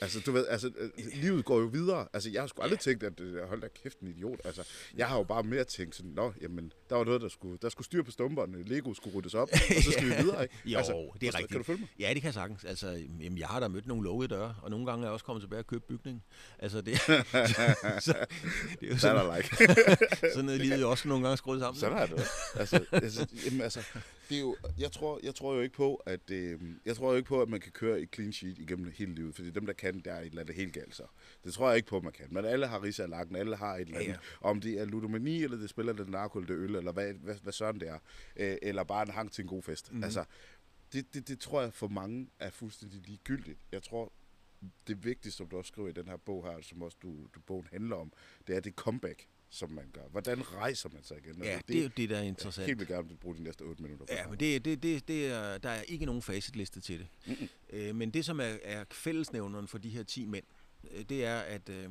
Altså, du ved, altså, øh, livet går jo videre. Altså, jeg har sgu aldrig tænkt, at øh, hold da kæft, en idiot. Altså, jeg har jo bare mere tænkt sådan, nå, jamen, der var noget, der skulle, der skulle styr på stumperne. Lego skulle ryddes op, og så skal vi videre, ikke? jo, altså, det er rigtigt. Kan du følge mig? Ja, det kan jeg sagtens. Altså, jamen, jeg har da mødt nogle lukkede døre, og nogle gange er jeg også kommet tilbage og købt bygningen. Altså, det, så, så, det er jo sådan, like. sådan er livet jo også nogle gange skruet sammen. Sådan er det altså, altså, jamen, altså, det er jo, jeg tror, jeg tror jo ikke på, at øh, jeg tror jo ikke på, at man kan køre i clean sheet igennem hele livet, fordi dem, der kan, der er et eller andet helt galt så. Det tror jeg ikke på, man kan. Men alle har risalagten, alle har et eller andet. Ja, ja. Om det er ludomani, eller det spiller det narko, eller det øl, eller hvad, hvad, hvad sådan det er. Øh, eller bare en hang til en god fest. Mm. Altså, det, det, det tror jeg for mange er fuldstændig ligegyldigt. Jeg tror, det vigtigste, som du også skriver i den her bog her, som også du, du bogen handler om, det er det comeback som man gør. Hvordan rejser man sig igen? Ja, det, det er jo det, der er interessant. Jeg helt vil gerne bruge de næste 8 minutter. Ja, men det, det, det, det er, der er ikke nogen facitliste til det. Mm-hmm. Øh, men det, som er, er fællesnævneren for de her 10 mænd, øh, det er, at, øh,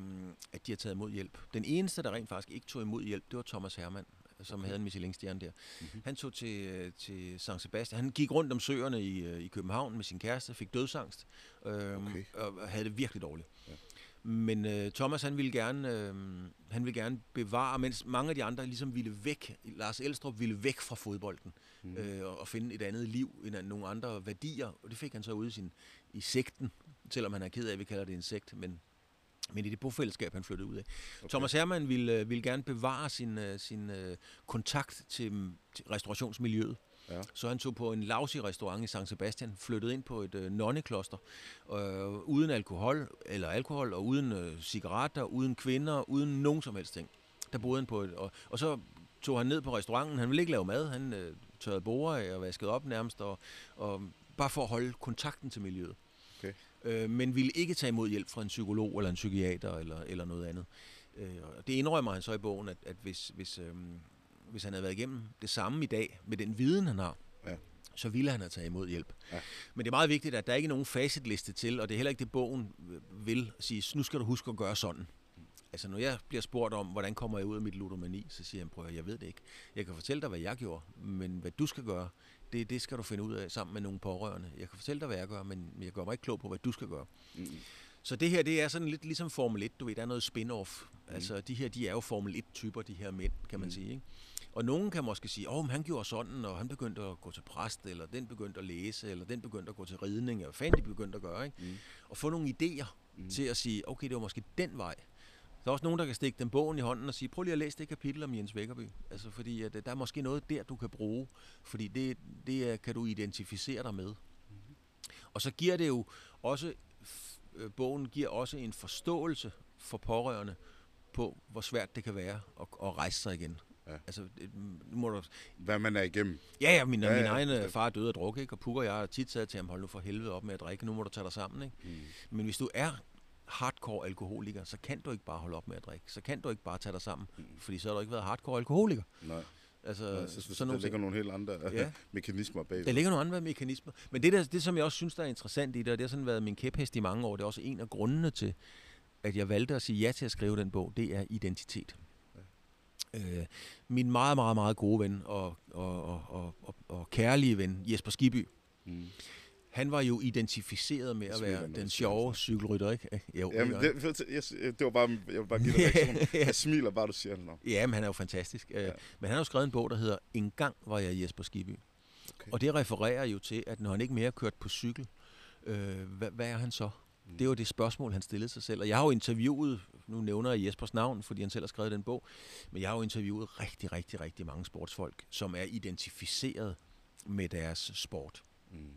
at de har taget imod hjælp. Den eneste, der rent faktisk ikke tog imod hjælp, det var Thomas Hermann som okay. havde en Michelin-stjerne der. Mm-hmm. Han tog til, øh, til San Sebastian. Han gik rundt om søerne i, i København med sin kæreste, fik dødsangst, øh, okay. og havde det virkelig dårligt. Ja. Men øh, Thomas, han ville gerne, øh, han ville gerne bevare, mens mange af de andre ligesom ville væk. Lars Elstrup ville væk fra fodbolden mm. øh, og, finde et andet liv, end nogle andre værdier. Og det fik han så ud i, sin, i sekten, selvom han er ked af, at vi kalder det en sekt, men, men i det bofællesskab, han flyttede ud af. Okay. Thomas Hermann ville, øh, ville gerne bevare sin, øh, sin uh, kontakt til, til restaurationsmiljøet. Ja. Så han tog på en lousy restaurant i San Sebastian, flyttede ind på et øh, nonnekloster, øh, uden alkohol, eller alkohol, og uden øh, cigaretter, uden kvinder, uden nogen som helst ting. Der boede han på et, og, og så tog han ned på restauranten, han ville ikke lave mad, han øh, tørrede borer af og vaskede op nærmest, og, og bare for at holde kontakten til miljøet. Okay. Øh, men ville ikke tage imod hjælp fra en psykolog eller en psykiater eller, eller noget andet. Øh, det indrømmer han så i bogen, at, at hvis, hvis, øh, hvis han havde været igennem det samme i dag, med den viden, han har, ja. så ville han have taget imod hjælp. Ja. Men det er meget vigtigt, at der ikke er nogen facitliste til, og det er heller ikke det, bogen vil sige, nu skal du huske at gøre sådan. Altså, når jeg bliver spurgt om, hvordan kommer jeg ud af mit ludomani, så siger jeg, prøv at jeg ved det ikke. Jeg kan fortælle dig, hvad jeg gjorde, men hvad du skal gøre, det, det skal du finde ud af sammen med nogle pårørende. Jeg kan fortælle dig, hvad jeg gør, men jeg gør mig ikke klog på, hvad du skal gøre. Mm. Så det her, det er sådan lidt ligesom Formel 1, du ved, der er noget spin-off. Mm. Altså, de her, de er jo Formel 1-typer, de her mænd, kan man mm. sige, ikke? Og nogen kan måske sige, åh, oh, han gjorde sådan, og han begyndte at gå til præst, eller den begyndte at læse, eller den begyndte at gå til ridning, eller fanden de begyndte at gøre, ikke? Mm. Og få nogle idéer mm. til at sige, okay, det var måske den vej. Der er også nogen, der kan stikke den bogen i hånden og sige, prøv lige at læse det kapitel om Jens Vækkerby. Altså, fordi at, øh, der er måske noget der, du kan bruge, fordi det, det kan du identificere dig med. Mm-hmm. Og så giver det jo også, øh, bogen giver også en forståelse for pårørende på, hvor svært det kan være at, at rejse sig igen. Ja. Altså, det, må du... Hvad man er igennem. Ja, ja, min, ja, ja. min egen ja. far døde af druk, ikke? og Puk og jeg har tit sagt til ham, hold nu for helvede op med at drikke, nu må du tage dig sammen. Ikke? Mm. Men hvis du er hardcore alkoholiker, så kan du ikke bare holde op med at drikke. Så kan du ikke bare tage dig sammen, mm. fordi så har du ikke været hardcore alkoholiker. Nej. Altså, Nej, så, så, så der ligger nogle helt andre ja. mekanismer bag. Der ligger nogle andre mekanismer. Men det, der, det, som jeg også synes, der er interessant i det, og det har sådan været min kæphest i mange år, det er også en af grundene til, at jeg valgte at sige ja til at skrive den bog, det er identitet. Øh, min meget, meget, meget gode ven og, og, og, og, og, og kærlige ven, Jesper Skiby, mm han var jo identificeret med at være den sjove cykelrytter, ikke? Jo, Jamen, det, jeg, det var bare, jeg vil bare give dig reaktion. Jeg smiler bare, du siger det Ja, men han er jo fantastisk. Øh, ja. Men han har jo skrevet en bog, der hedder En gang var jeg Jesper Skiby. Okay. Og det refererer jo til, at når han ikke mere kørt på cykel, øh, hvad, hvad er han så? Mm. Det var det spørgsmål, han stillede sig selv. Og jeg har jo interviewet, nu nævner jeg Jespers navn, fordi han selv har skrevet den bog, men jeg har jo interviewet rigtig, rigtig, rigtig mange sportsfolk, som er identificeret med deres sport. Mm.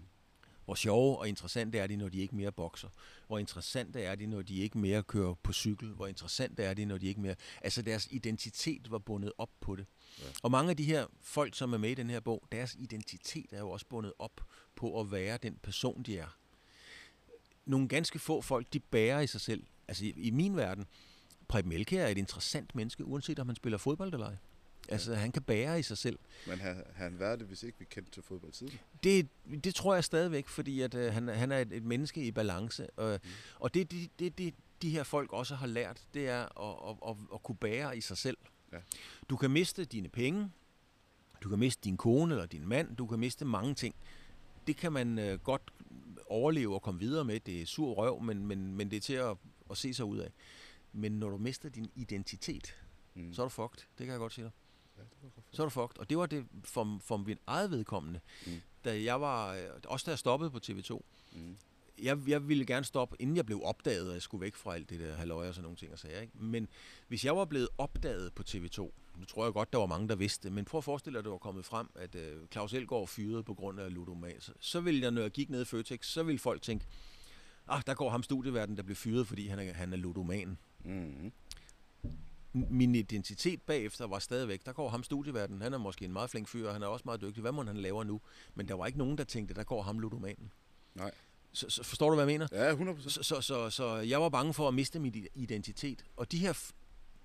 Hvor sjove og interessante er de, når de ikke mere bokser? Hvor interessante er de, når de ikke mere kører på cykel? Hvor interessante er de, når de ikke mere... Altså deres identitet var bundet op på det. Ja. Og mange af de her folk, som er med i den her bog, deres identitet er jo også bundet op på at være den person, de er. Nogle ganske få folk, de bærer i sig selv. Altså i, i min verden, Preben Elke er et interessant menneske, uanset om han spiller fodbold eller ej. Altså, han kan bære i sig selv. Men har, har han været det, hvis ikke vi kendte til fodbold tidligere? Det, det tror jeg stadigvæk, fordi at, uh, han, han er et, et menneske i balance. Og, mm. og det, det, det, det, de her folk også har lært, det er at, at, at, at kunne bære i sig selv. Ja. Du kan miste dine penge, du kan miste din kone eller din mand, du kan miste mange ting. Det kan man uh, godt overleve og komme videre med. Det er sur røv, men, men, men det er til at, at se sig ud af. Men når du mister din identitet, mm. så er du fucked. Det kan jeg godt sige dig så er du fucked. Og det var det for, for min eget vedkommende. Mm. Da jeg var, øh, også da jeg stoppede på TV2, mm. Jeg, jeg ville gerne stoppe, inden jeg blev opdaget, og jeg skulle væk fra alt det der halvøje og sådan nogle ting og sager. Ikke? Men hvis jeg var blevet opdaget på TV2, nu tror jeg godt, der var mange, der vidste men prøv at forestille dig, at det var kommet frem, at uh, Claus Elgaard fyrede på grund af ludomat. Så ville jeg, når jeg gik ned i Føtex, så ville folk tænke, ah, der går ham studieverden, der blev fyret, fordi han er, han er ludoman. Mm min identitet bagefter var stadigvæk, der går ham studieverden, han er måske en meget flink fyr, og han er også meget dygtig, hvad må han laver nu? Men der var ikke nogen, der tænkte, der går ham ludomanen. Nej. Så, så forstår du, hvad jeg mener? Ja, 100%. Så, så, så, så jeg var bange for at miste min identitet. Og de her,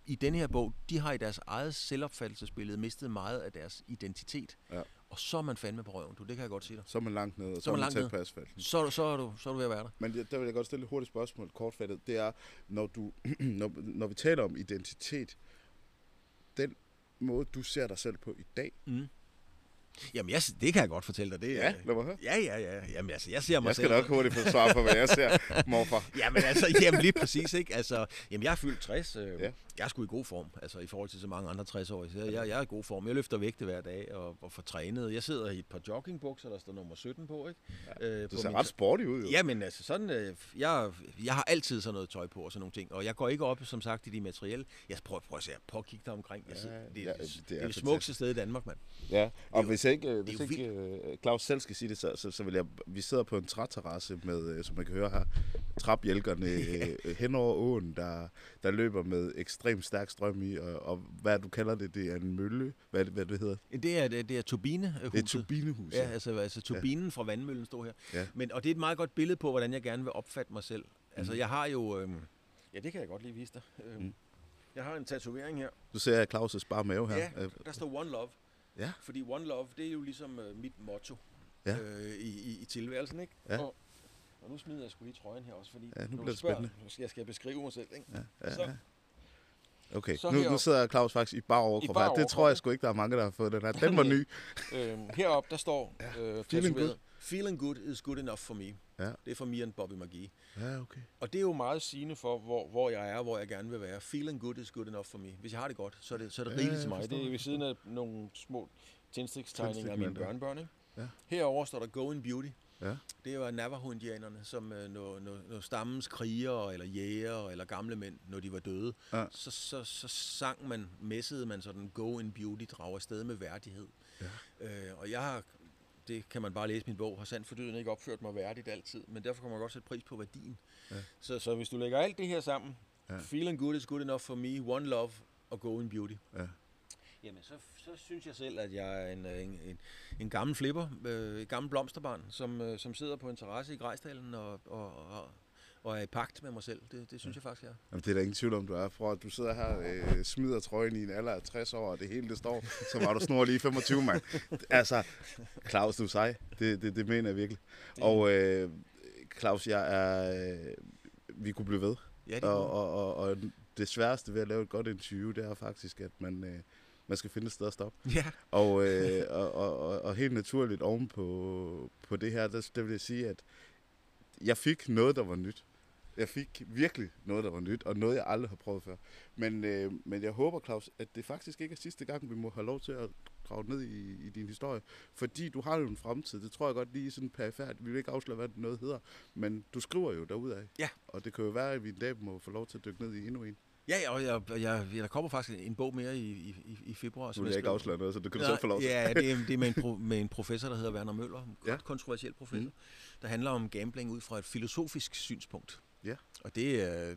i den her bog, de har i deres eget selvopfattelsesbillede mistet meget af deres identitet. Ja. Og så er man fandme på røven, du. Det kan jeg godt sige dig. Så er man langt ned, og så, så er man, man tæt på asfalten. Så, så, er du, så er du ved at være der. Men der vil jeg godt stille et hurtigt spørgsmål, kortfattet. Det er, når, du, når, når vi taler om identitet, den måde, du ser dig selv på i dag. Mm. Jamen, jeg, det kan jeg godt fortælle dig. Det, ja, lad mig høre. Ja, ja, ja. Jamen, altså, jeg ser mig Jeg skal selv. nok hurtigt få svar på, hvad jeg ser, morfar. jamen, altså, jamen, lige præcis, ikke? Altså, jamen, jeg er fyldt 60. Øh, ja. Jeg er sgu i god form, altså, i forhold til så mange andre 60 år. Jeg, jeg, jeg er i god form. Jeg løfter vægte hver dag og, og får trænet. Jeg sidder i et par joggingbukser, der står nummer 17 på, ikke? Ja, øh, du ser ret sporty ud, jo. Jamen, altså, sådan, øh, jeg, jeg har altid sådan noget tøj på og sådan nogle ting. Og jeg går ikke op, som sagt, i de materielle. Jeg prøver, prøver at se, prøv at kigge dig omkring. Jeg sidder, ja, det, ja, det, er det, er det smukkeste sted i Danmark, mand. Ja, og hvis ikke, hvis ikke øh, Claus selv skal sige det, så, så, så vil jeg... Vi sidder på en træterrasse med, øh, som man kan høre her, trapjælkerne øh, hen over åen, der, der løber med ekstremt stærk strøm i, og, og hvad du kalder det, det er en mølle, hvad, hvad det hedder? Det er, det, det er turbinehuset. Det er turbinehuset. Ja, altså, altså turbinen ja. fra vandmøllen står her. Ja. Men, og det er et meget godt billede på, hvordan jeg gerne vil opfatte mig selv. Altså, mm. jeg har jo... Øh, ja, det kan jeg godt lige vise dig. Mm. Jeg har en tatovering her. Du ser Claus' bare mave her. Ja, der står One Love. Ja. Fordi One Love, det er jo ligesom uh, mit motto ja. øh, i, i, i tilværelsen, ikke? Ja. Og, og nu smider jeg sgu lige trøjen her også, fordi ja, nu bliver det spørger, spændende. Jeg skal beskrive mig selv, ikke? Ja, ja, så, ja. Okay, så nu, nu sidder Claus faktisk i bar overkrop her. Det tror jeg sgu ikke, der er mange, der har fået den her. Den var ny. øhm, heroppe, der står ja, øh, Feeling good is good enough for me. Ja. Det er for me and Bobby McGee. Ja, okay. Og det er jo meget sigende for, hvor, hvor jeg er, hvor jeg gerne vil være. Feeling good is good enough for me. Hvis jeg har det godt, så er det, så er det Ja, rigeligt til mig. Det er ved siden af nogle små tændstiktegninger af mine børnebørn. Ikke? Ja. Herover står der Go in Beauty. Ja. Det var Navajo-indianerne, som øh, når, når, når stammens krigere, eller jæger, eller gamle mænd, når de var døde, Ja. så, så, så sang man, messede man sådan, Go in Beauty, drager afsted med værdighed. Ja. Øh, og jeg har, det kan man bare læse min bog, har sandt for døden ikke opført mig værdigt altid, men derfor kan man godt sætte pris på værdien. Ja. Så, så hvis du lægger alt det her sammen, Ja. Feeling good is good enough for me, One Love og Go in Beauty, Ja. Jamen, så, så synes jeg selv, at jeg er en, øh, en, en, en gammel flipper, øh, et gammel blomsterbarn, som, øh, som sidder på en terrasse i Grejsdalen og, og, og, og er i pagt med mig selv. Det, det synes jeg faktisk, jeg er. Jamen, det er der ingen tvivl om, du er. For at du sidder her øh, smider trøjen i en alder af 60 år, og det hele det står, så var du snor lige 25, mand. Altså, Claus, du er sej. Det, det, det mener jeg virkelig. Og øh, Claus, jeg er... Øh, vi kunne blive ved. Ja, det Og, og, og, og, og det sværeste ved at lave et godt interview, det er faktisk, at man, øh, man skal finde et sted at stoppe. ja. Og, øh, og, og, og, og helt naturligt oven på, på det her, der, der vil jeg sige, at jeg fik noget, der var nyt. Jeg fik virkelig noget, der var nyt, og noget, jeg aldrig har prøvet før. Men, øh, men jeg håber, Claus, at det faktisk ikke er sidste gang, vi må have lov til at grave ned i, i din historie. Fordi du har jo en fremtid. Det tror jeg godt lige sådan perifært. Vi vil ikke afsløre, hvad det noget hedder. Men du skriver jo derudad. Ja. Og det kan jo være, at vi en dag må få lov til at dykke ned i endnu en. Ja, og jeg, jeg, jeg, der kommer faktisk en bog mere i, i, i- februar. Nu som vil jeg ikke afsløre noget, så det kan du selv få lov til. Ja, det er, det er med, en pro, med en professor, der hedder Werner Møller. En Ja. kontroversiel professor. Mm. Der handler om gambling ud fra et filosofisk synspunkt. Ja. Og det er...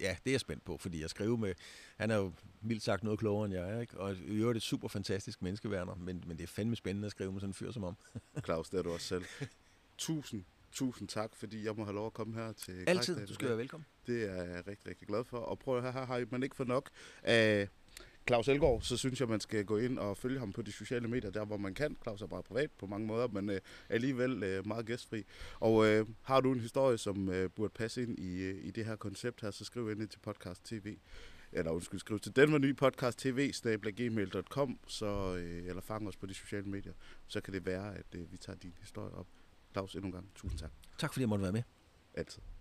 Ja, det er jeg spændt på, fordi jeg skriver med... Han er jo mildt sagt noget klogere end jeg er, ikke? Og i øvrigt et super fantastisk menneske, Werner. Men, men det er fandme spændende at skrive med sådan en fyr som om. Claus, det er du også selv. Tusind, tusind tak, fordi jeg må have lov at komme her til Altid. Du skal være velkommen. Det er jeg rigtig, rigtig glad for. Og prøv at høre, her har man ikke fået nok af Claus Elgaard, så synes jeg, man skal gå ind og følge ham på de sociale medier, der hvor man kan. Claus er bare privat på mange måder, men øh, alligevel øh, meget gæstfri. Og øh, har du en historie, som øh, burde passe ind i, øh, i det her koncept her, så skriv ind til podcast tv. Eller undskyld, skriv til den var ny podcast tv, gmail.com, så, øh, eller fang os på de sociale medier. Så kan det være, at øh, vi tager din historie op. Claus, endnu en gang, tusind tak. Tak fordi jeg måtte være med. Altid.